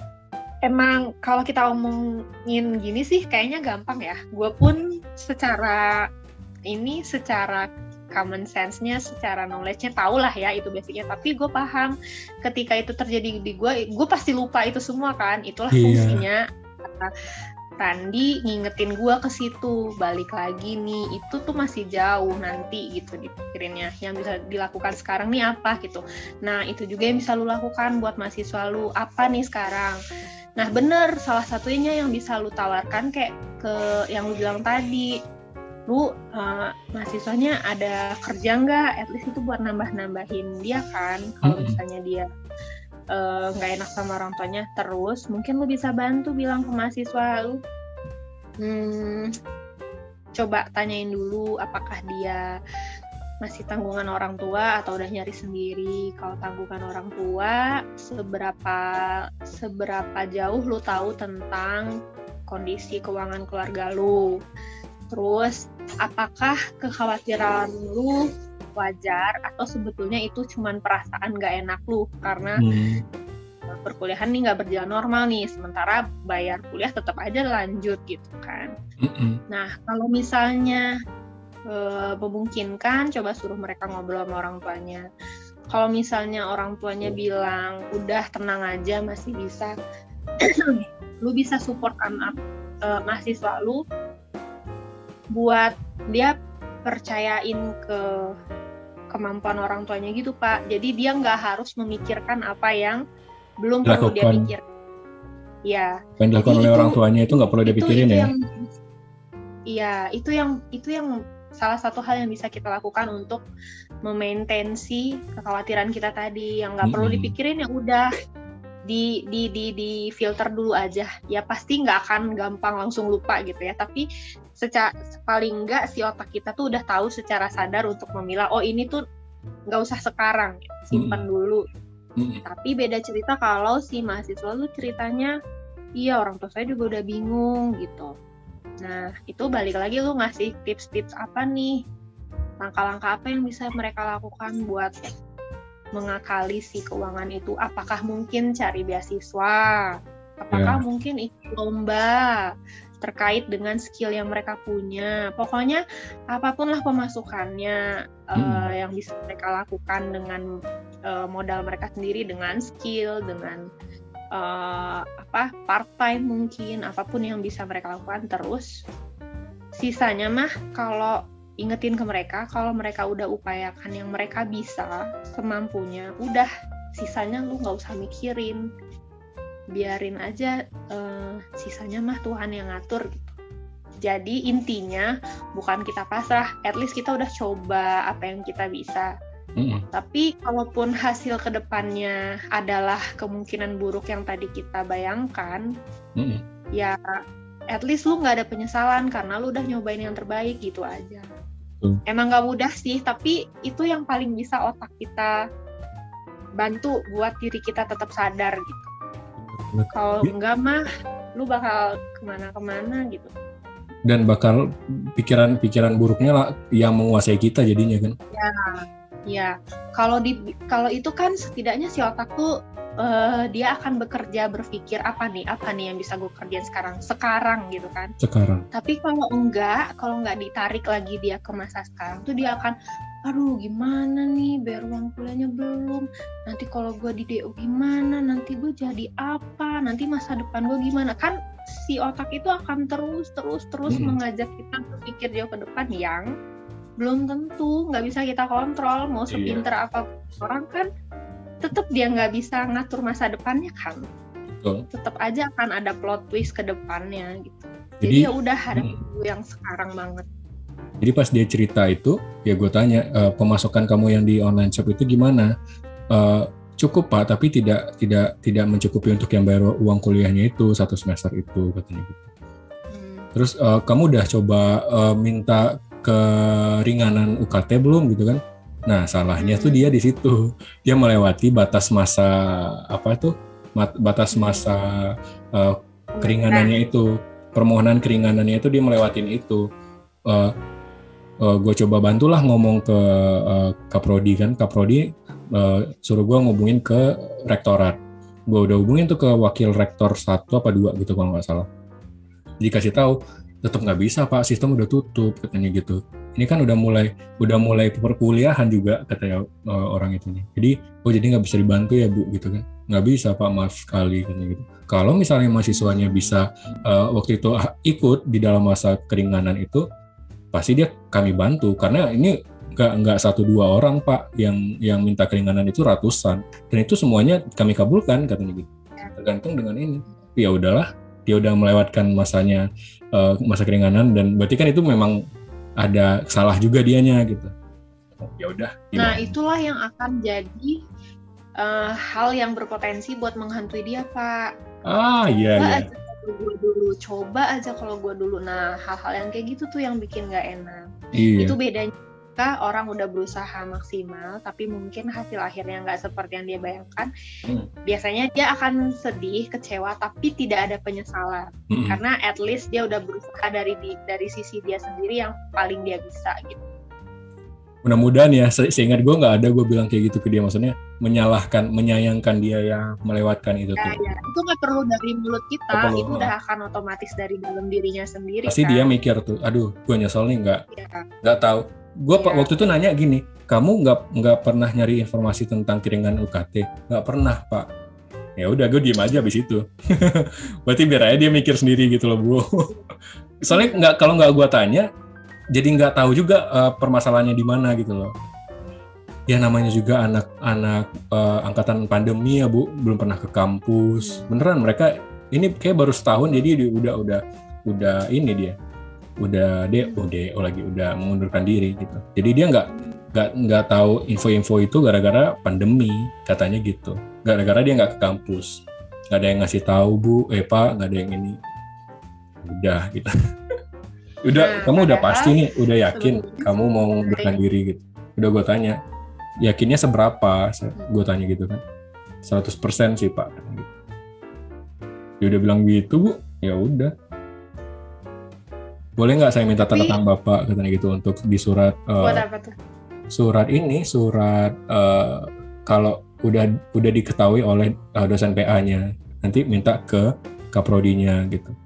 [SPEAKER 2] emang kalau kita omongin gini sih kayaknya gampang ya. Gue pun secara ini secara common sense-nya secara knowledge-nya tau lah ya itu basicnya. Tapi gue paham ketika itu terjadi di gue gue pasti lupa itu semua kan. Itulah yeah. fungsinya. Randi ngingetin gue ke situ balik lagi nih itu tuh masih jauh nanti gitu dipikirinnya. Yang bisa dilakukan sekarang nih apa? gitu. Nah itu juga yang bisa lu lakukan buat mahasiswa lu apa nih sekarang? Nah bener salah satunya yang bisa lu tawarkan kayak ke yang lu bilang tadi lu uh, mahasiswanya ada kerja nggak? At least itu buat nambah-nambahin dia kan kalau misalnya dia eh, nggak uh, enak sama orang tuanya terus mungkin lu bisa bantu bilang ke mahasiswa lu. Hmm, coba tanyain dulu apakah dia masih tanggungan orang tua atau udah nyari sendiri. Kalau tanggungan orang tua seberapa seberapa jauh lu tahu tentang kondisi keuangan keluarga lu. Terus, apakah kekhawatiran lu wajar atau sebetulnya itu cuma perasaan gak enak lu karena hmm. perkuliahan nih nggak berjalan normal nih, sementara bayar kuliah tetap aja lanjut gitu kan. Hmm. Nah, kalau misalnya e, memungkinkan, coba suruh mereka ngobrol sama orang tuanya. Kalau misalnya orang tuanya bilang udah tenang aja masih bisa, lu bisa support anak e, mahasiswa lu buat dia percayain ke kemampuan orang tuanya gitu pak. Jadi dia nggak harus memikirkan apa yang belum perlu dia pikir. Ya
[SPEAKER 1] yang dilakukan oleh itu, orang tuanya itu nggak perlu dia pikirin ya?
[SPEAKER 2] iya itu yang itu yang salah satu hal yang bisa kita lakukan untuk memaintain si kekhawatiran kita tadi. Yang nggak hmm. perlu dipikirin ya udah di di di di filter dulu aja. Ya pasti nggak akan gampang langsung lupa gitu ya. Tapi secara paling nggak si otak kita tuh udah tahu secara sadar untuk memilah oh ini tuh nggak usah sekarang simpan hmm. dulu hmm. tapi beda cerita kalau si mahasiswa lu ceritanya iya orang tua saya juga udah bingung gitu nah itu balik lagi lu ngasih tips-tips apa nih langkah-langkah apa yang bisa mereka lakukan buat mengakali si keuangan itu apakah mungkin cari beasiswa apakah yeah. mungkin ikut lomba terkait dengan skill yang mereka punya pokoknya apa pun lah pemasukannya mm. uh, yang bisa mereka lakukan dengan uh, modal mereka sendiri dengan skill dengan uh, apa part time mungkin apa pun yang bisa mereka lakukan terus sisanya mah kalau ingetin ke mereka kalau mereka udah upayakan yang mereka bisa semampunya udah sisanya lu nggak usah mikirin biarin aja uh, sisanya mah Tuhan yang ngatur gitu jadi intinya bukan kita pasrah at least kita udah coba apa yang kita bisa Mm-hmm. Tapi kalaupun hasil ke depannya adalah kemungkinan buruk yang tadi kita bayangkan, mm-hmm. ya at least lu nggak ada penyesalan karena lu udah nyobain yang terbaik gitu aja. Hmm. Emang gak mudah sih, tapi itu yang paling bisa otak kita bantu buat diri kita tetap sadar gitu. Kalau enggak mah, lu bakal ke mana-kemana gitu.
[SPEAKER 1] Dan bakal pikiran-pikiran buruknya lah yang menguasai kita jadinya kan?
[SPEAKER 2] Ya, ya. Kalau di kalau itu kan setidaknya si otak tuh uh, dia akan bekerja berpikir apa nih apa nih yang bisa gue kerjain sekarang sekarang gitu kan
[SPEAKER 1] sekarang
[SPEAKER 2] tapi kalau enggak kalau enggak ditarik lagi dia ke masa sekarang tuh dia akan aduh gimana nih bayar uang kuliahnya belum nanti kalau gue di DO gimana nanti gue jadi apa nanti masa depan gue gimana kan si otak itu akan terus terus terus hmm. mengajak kita berpikir jauh ke depan yang belum tentu nggak bisa kita kontrol mau iya. sepinter iya. apa orang kan tetap dia nggak bisa ngatur masa depannya kan Betul. tetap aja akan ada plot twist ke depannya gitu jadi, jadi ya udah ada hmm. yang sekarang banget
[SPEAKER 1] jadi pas dia cerita itu ya gue tanya e, pemasukan kamu yang di online shop itu gimana e, cukup pak tapi tidak tidak tidak mencukupi untuk yang bayar uang kuliahnya itu satu semester itu katanya gitu hmm. terus e, kamu udah coba e, minta keringanan UKT belum gitu kan Nah, salahnya tuh dia di situ. Dia melewati batas masa apa itu? Batas masa uh, keringanannya itu. Permohonan keringanannya itu dia melewatin itu. Uh, uh, gue coba bantulah ngomong ke uh, Kaprodi kan. Kaprodi uh, suruh gue ngubungin ke rektorat. Gue udah hubungin tuh ke wakil rektor satu apa dua gitu kalau nggak salah. Dikasih tahu tetap nggak bisa pak sistem udah tutup katanya gitu ini kan udah mulai udah mulai perkuliahan juga katanya uh, orang itu nih jadi oh jadi nggak bisa dibantu ya bu gitu kan nggak bisa pak maaf sekali katanya gitu kalau misalnya mahasiswanya bisa uh, waktu itu ikut di dalam masa keringanan itu pasti dia kami bantu. Karena ini nggak nggak satu dua orang pak yang yang minta keringanan itu ratusan. Dan itu semuanya kami kabulkan katanya gitu. Tergantung dengan ini. Ya udahlah dia udah melewatkan masanya uh, masa keringanan dan berarti kan itu memang ada salah juga dianya gitu. Ya udah
[SPEAKER 2] nah itulah yang akan jadi uh, hal yang berpotensi buat menghantui dia pak.
[SPEAKER 1] Ah iya iya
[SPEAKER 2] gue dulu coba aja kalau gue dulu nah hal-hal yang kayak gitu tuh yang bikin nggak enak
[SPEAKER 1] iya.
[SPEAKER 2] itu bedanya ketika orang udah berusaha maksimal tapi mungkin hasil akhirnya nggak seperti yang dia bayangkan hmm. biasanya dia akan sedih kecewa tapi tidak ada penyesalan hmm. karena at least dia udah berusaha dari dari sisi dia sendiri yang paling dia bisa gitu
[SPEAKER 1] mudah-mudahan ya se seingat gue nggak ada gue bilang kayak gitu ke dia maksudnya menyalahkan menyayangkan dia yang melewatkan itu ya, tuh
[SPEAKER 2] ya. itu nggak perlu dari mulut kita perlu, itu udah akan otomatis dari dalam dirinya sendiri
[SPEAKER 1] pasti kan? dia mikir tuh aduh gue nyesel nih nggak iya. nggak ya. tahu gue yeah. waktu itu nanya gini kamu nggak nggak pernah nyari informasi tentang kiringan UKT nggak pernah pak ya udah gue diem aja abis itu berarti biar aja dia mikir sendiri gitu loh bu soalnya nggak kalau nggak gue tanya jadi nggak tahu juga uh, permasalahannya di mana gitu loh. Ya namanya juga anak-anak uh, angkatan pandemi ya bu. Belum pernah ke kampus. Beneran mereka ini kayak baru setahun jadi udah udah udah ini dia. Udah dia oh dia oh lagi udah mengundurkan diri gitu. Jadi dia nggak nggak nggak tahu info-info itu gara-gara pandemi katanya gitu. Gara-gara dia nggak ke kampus. Nggak ada yang ngasih tahu bu. Eh pak nggak ada yang ini. Udah gitu udah nah, kamu udah pasti nih udah yakin kamu mau mengundurkan diri gitu. Udah gue tanya yakinnya seberapa? Gue tanya gitu kan. 100% sih pak. Dia udah bilang gitu bu. Ya udah. Boleh nggak saya minta tanda tangan bapak katanya gitu untuk di surat uh, surat ini surat uh, kalau udah udah diketahui oleh uh, dosen PA-nya nanti minta ke kaprodinya gitu.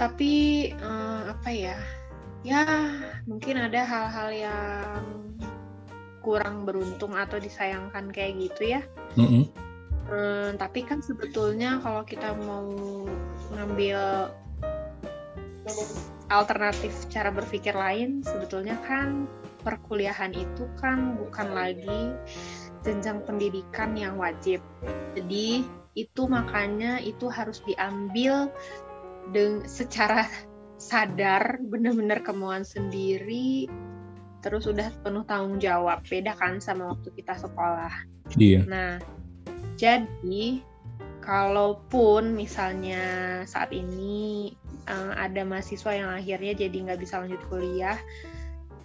[SPEAKER 2] Tapi uh, apa ya ya mungkin ada hal-hal yang kurang beruntung atau disayangkan kayak gitu ya mm -hmm. Hmm, tapi kan sebetulnya kalau kita mau ngambil alternatif cara berpikir lain sebetulnya kan perkuliahan itu kan bukan lagi jenjang pendidikan yang wajib. Jadi itu makanya itu harus diambil dengan secara sadar benar-benar kemauan sendiri terus udah penuh tanggung jawab beda kan sama waktu kita sekolah.
[SPEAKER 1] Iya.
[SPEAKER 2] Nah, jadi kalaupun misalnya saat ini uh, ada mahasiswa yang akhirnya jadi nggak bisa lanjut kuliah,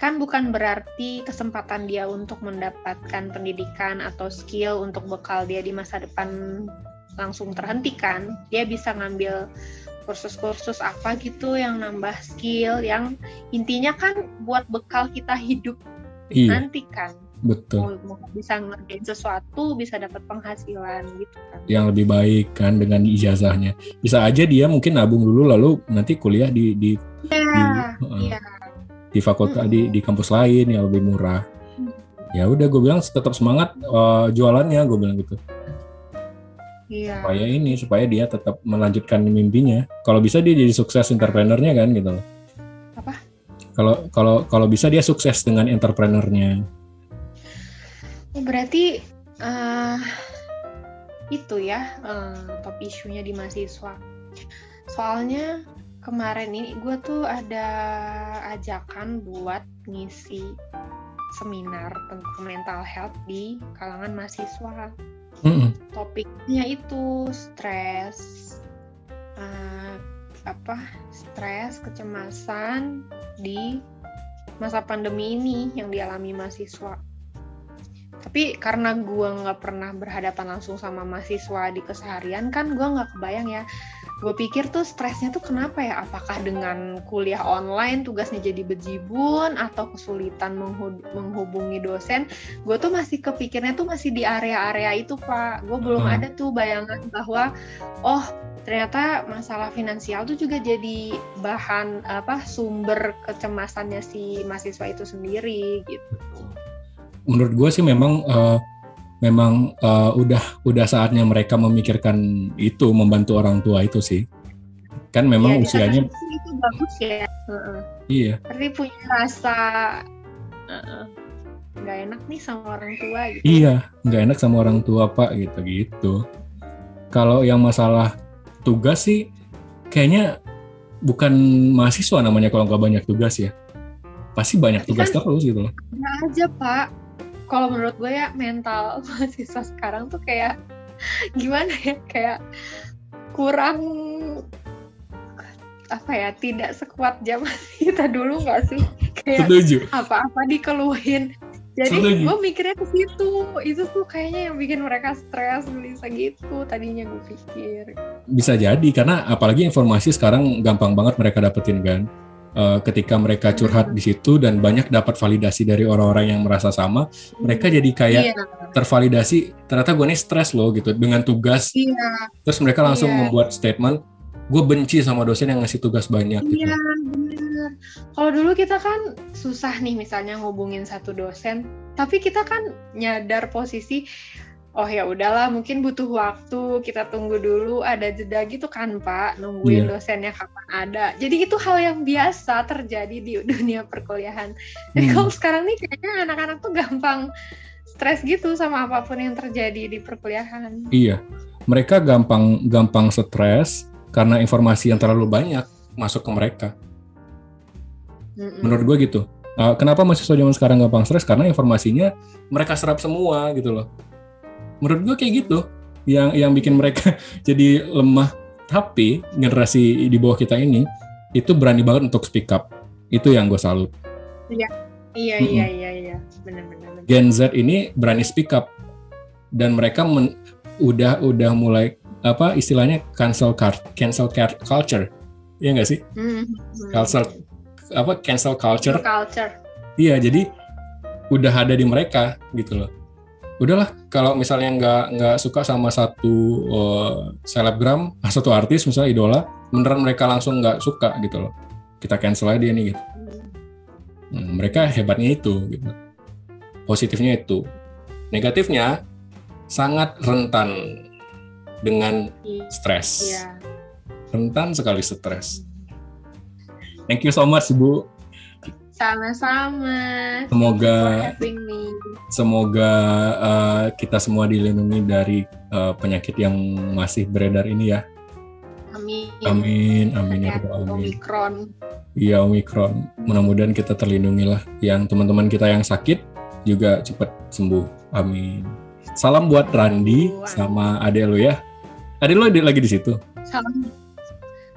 [SPEAKER 2] kan bukan berarti kesempatan dia untuk mendapatkan pendidikan atau skill untuk bekal dia di masa depan langsung terhentikan. Dia bisa ngambil kursus-kursus apa gitu yang nambah skill, yang intinya kan buat bekal kita hidup iya. nanti kan.
[SPEAKER 1] betul
[SPEAKER 2] mau, mau bisa ngerjain sesuatu bisa dapat penghasilan gitu kan
[SPEAKER 1] yang lebih baik kan dengan ijazahnya bisa aja dia mungkin nabung dulu lalu nanti kuliah di di
[SPEAKER 2] iya
[SPEAKER 1] di, uh, di fakultas
[SPEAKER 2] Mm-mm.
[SPEAKER 1] di di kampus lain yang lebih murah
[SPEAKER 2] Mm.
[SPEAKER 1] ya udah gue bilang tetap semangat uh, jualannya gue bilang gitu
[SPEAKER 2] iya
[SPEAKER 1] supaya ini supaya dia tetap melanjutkan mimpinya kalau bisa dia jadi sukses entrepreneurnya kan gitu loh
[SPEAKER 2] Apa?
[SPEAKER 1] kalau kalau kalau bisa dia sukses dengan entrepreneurnya
[SPEAKER 2] Oh, berarti eh, itu ya eh, top isunya di mahasiswa. Soalnya kemarin ini gue tuh ada ajakan buat ngisi seminar tentang mental health di kalangan mahasiswa.
[SPEAKER 1] Mm-mm.
[SPEAKER 2] Topiknya itu stres, eh, apa stres, kecemasan di masa pandemi ini yang dialami mahasiswa. Tapi karena gua nggak pernah berhadapan langsung sama mahasiswa di keseharian kan gua nggak kebayang ya. Gue pikir tuh stresnya tuh kenapa ya? Apakah dengan kuliah online tugasnya jadi bejibun atau kesulitan menghu- menghubungi dosen? Gue tuh masih kepikirnya tuh masih di area-area itu pak. Gue belum
[SPEAKER 1] Hmm.
[SPEAKER 2] ada tuh bayangan bahwa oh ternyata masalah finansial tuh juga jadi bahan apa sumber kecemasannya si mahasiswa itu sendiri gitu.
[SPEAKER 1] menurut gue sih memang eh, memang eh, udah udah saatnya mereka memikirkan itu membantu orang tua itu sih kan memang
[SPEAKER 2] di
[SPEAKER 1] usianya
[SPEAKER 2] itu bagus ya. Heeh.
[SPEAKER 1] iya
[SPEAKER 2] Tapi punya rasa nggak enak nih sama orang tua gitu.
[SPEAKER 1] iya nggak enak sama orang tua pak gitu gitu kalau yang masalah tugas sih kayaknya bukan mahasiswa namanya kalau nggak banyak tugas ya pasti banyak
[SPEAKER 2] Tapi
[SPEAKER 1] tugas
[SPEAKER 2] kan-
[SPEAKER 1] terus gitu loh
[SPEAKER 2] aja pak. Kalau menurut gue ya mental mahasiswa sekarang tuh kayak gimana ya? Kayak kurang apa ya tidak sekuat zaman kita dulu nggak sih? Kayak
[SPEAKER 1] setuju.
[SPEAKER 2] apa-apa dikeluhin. Jadi
[SPEAKER 1] Setuju.
[SPEAKER 2] gue mikirnya ke situ. Itu tuh kayaknya yang bikin mereka stres bisa gitu. Tadinya gue pikir.
[SPEAKER 1] Bisa jadi karena apalagi informasi sekarang gampang banget mereka dapetin kan Eh, ketika mereka curhat di situ dan banyak dapat validasi dari orang-orang yang merasa sama mereka jadi kayak
[SPEAKER 2] iya.
[SPEAKER 1] tervalidasi ternyata gue nih stres loh gitu dengan tugas.
[SPEAKER 2] Iya.
[SPEAKER 1] Terus mereka langsung
[SPEAKER 2] Iya.
[SPEAKER 1] membuat statement gue benci sama dosen yang ngasih tugas banyak gitu.
[SPEAKER 2] Iya bener. Kalau dulu kita kan susah nih misalnya ngubungin satu dosen tapi kita kan nyadar posisi oh ya udahlah mungkin butuh waktu kita tunggu dulu ada jeda gitu kan pak nungguin
[SPEAKER 1] Iya.
[SPEAKER 2] dosennya kapan ada jadi itu hal yang biasa terjadi di dunia perkuliahan Jadi
[SPEAKER 1] Hmm.
[SPEAKER 2] kalau sekarang nih kayaknya anak-anak tuh gampang stres gitu sama apa pun yang terjadi di perkuliahan.
[SPEAKER 1] iya mereka gampang gampang stres karena informasi yang terlalu banyak masuk ke mereka
[SPEAKER 2] Mm-mm.
[SPEAKER 1] menurut gue gitu Uh, kenapa mahasiswa zaman sekarang gampang stres karena informasinya mereka serap semua gitu loh menurut gue kayak gitu yang yang bikin mereka jadi lemah tapi generasi di bawah kita ini itu berani banget untuk speak up itu yang gue salut
[SPEAKER 2] Iya
[SPEAKER 1] Mm-mm.
[SPEAKER 2] iya iya iya benar-benar.
[SPEAKER 1] Gen Z ini berani speak up dan mereka men- udah udah mulai apa istilahnya cancel car- cancel car- culture Iya nggak sih
[SPEAKER 2] Hmm.
[SPEAKER 1] cancel apa cancel culture
[SPEAKER 2] culture.
[SPEAKER 1] Iya, jadi udah ada di mereka gitu loh. Udahlah, kalau misalnya nggak nggak suka sama satu uh, selebgram, ah, satu artis misalnya idola, beneran mereka langsung nggak suka gitu loh. Kita cancel aja dia nih gitu. Hmm, mereka hebatnya itu gitu. Positifnya itu. Negatifnya sangat rentan dengan stres.
[SPEAKER 2] Iya.
[SPEAKER 1] Rentan sekali stres. Thank you so much, Ibu.
[SPEAKER 2] Sama-sama.
[SPEAKER 1] Semoga. Semoga uh, kita semua dilindungi dari uh, penyakit yang masih beredar ini ya.
[SPEAKER 2] Amin.
[SPEAKER 1] Amin, amin ya
[SPEAKER 2] Hati-hati,
[SPEAKER 1] Rabbal alamin.
[SPEAKER 2] Omikron.
[SPEAKER 1] Iya Omikron. Mudah-mudahan kita terlindungi lah. Yang teman-teman kita yang sakit juga cepat sembuh. Amin. Salam buat Randi sama adek lo ya. Adek lo lagi di situ.
[SPEAKER 2] Salam.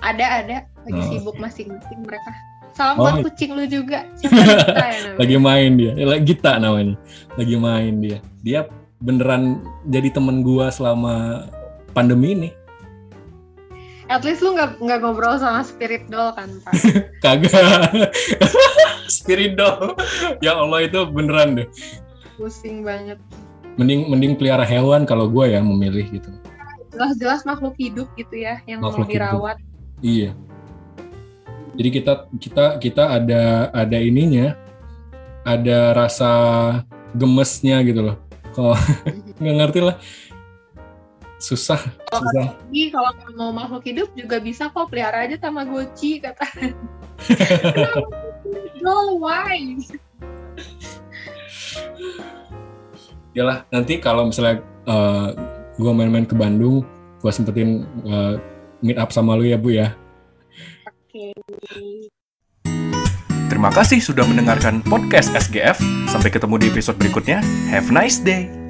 [SPEAKER 2] Ada ada lagi
[SPEAKER 1] Oh.
[SPEAKER 2] sibuk masing-masing mereka. Salam
[SPEAKER 1] Oh.
[SPEAKER 2] buat kucing lu juga. Gita ya?
[SPEAKER 1] Lagi main dia. Eh, lagi Gita namanya. Lagi main dia. Dia beneran jadi temen gua selama pandemi ini.
[SPEAKER 2] At least lu nggak nggak ngobrol sama spirit doll kan pak?
[SPEAKER 1] Kagak. Spirit doll. Ya Allah itu beneran deh.
[SPEAKER 2] pusing banget
[SPEAKER 1] mending mending pelihara hewan kalau gue ya memilih gitu
[SPEAKER 2] jelas-jelas makhluk hidup gitu ya yang
[SPEAKER 1] Makhluk
[SPEAKER 2] mau dirawat
[SPEAKER 1] iya jadi kita kita kita ada ada ininya ada rasa gemesnya gitu loh kalau nggak ngerti lah susah
[SPEAKER 2] Kalau
[SPEAKER 1] susah
[SPEAKER 2] kalau mau makhluk hidup juga bisa kok pelihara aja Tamagotchi kata. no, why?
[SPEAKER 1] Yalah, nanti kalau misalnya uh, gue main-main ke Bandung, gue sempetin uh, meet up sama lu ya Bu ya.
[SPEAKER 2] Oke.
[SPEAKER 3] Terima kasih sudah mendengarkan podcast SGF. Sampai ketemu di episode berikutnya. Have a nice day.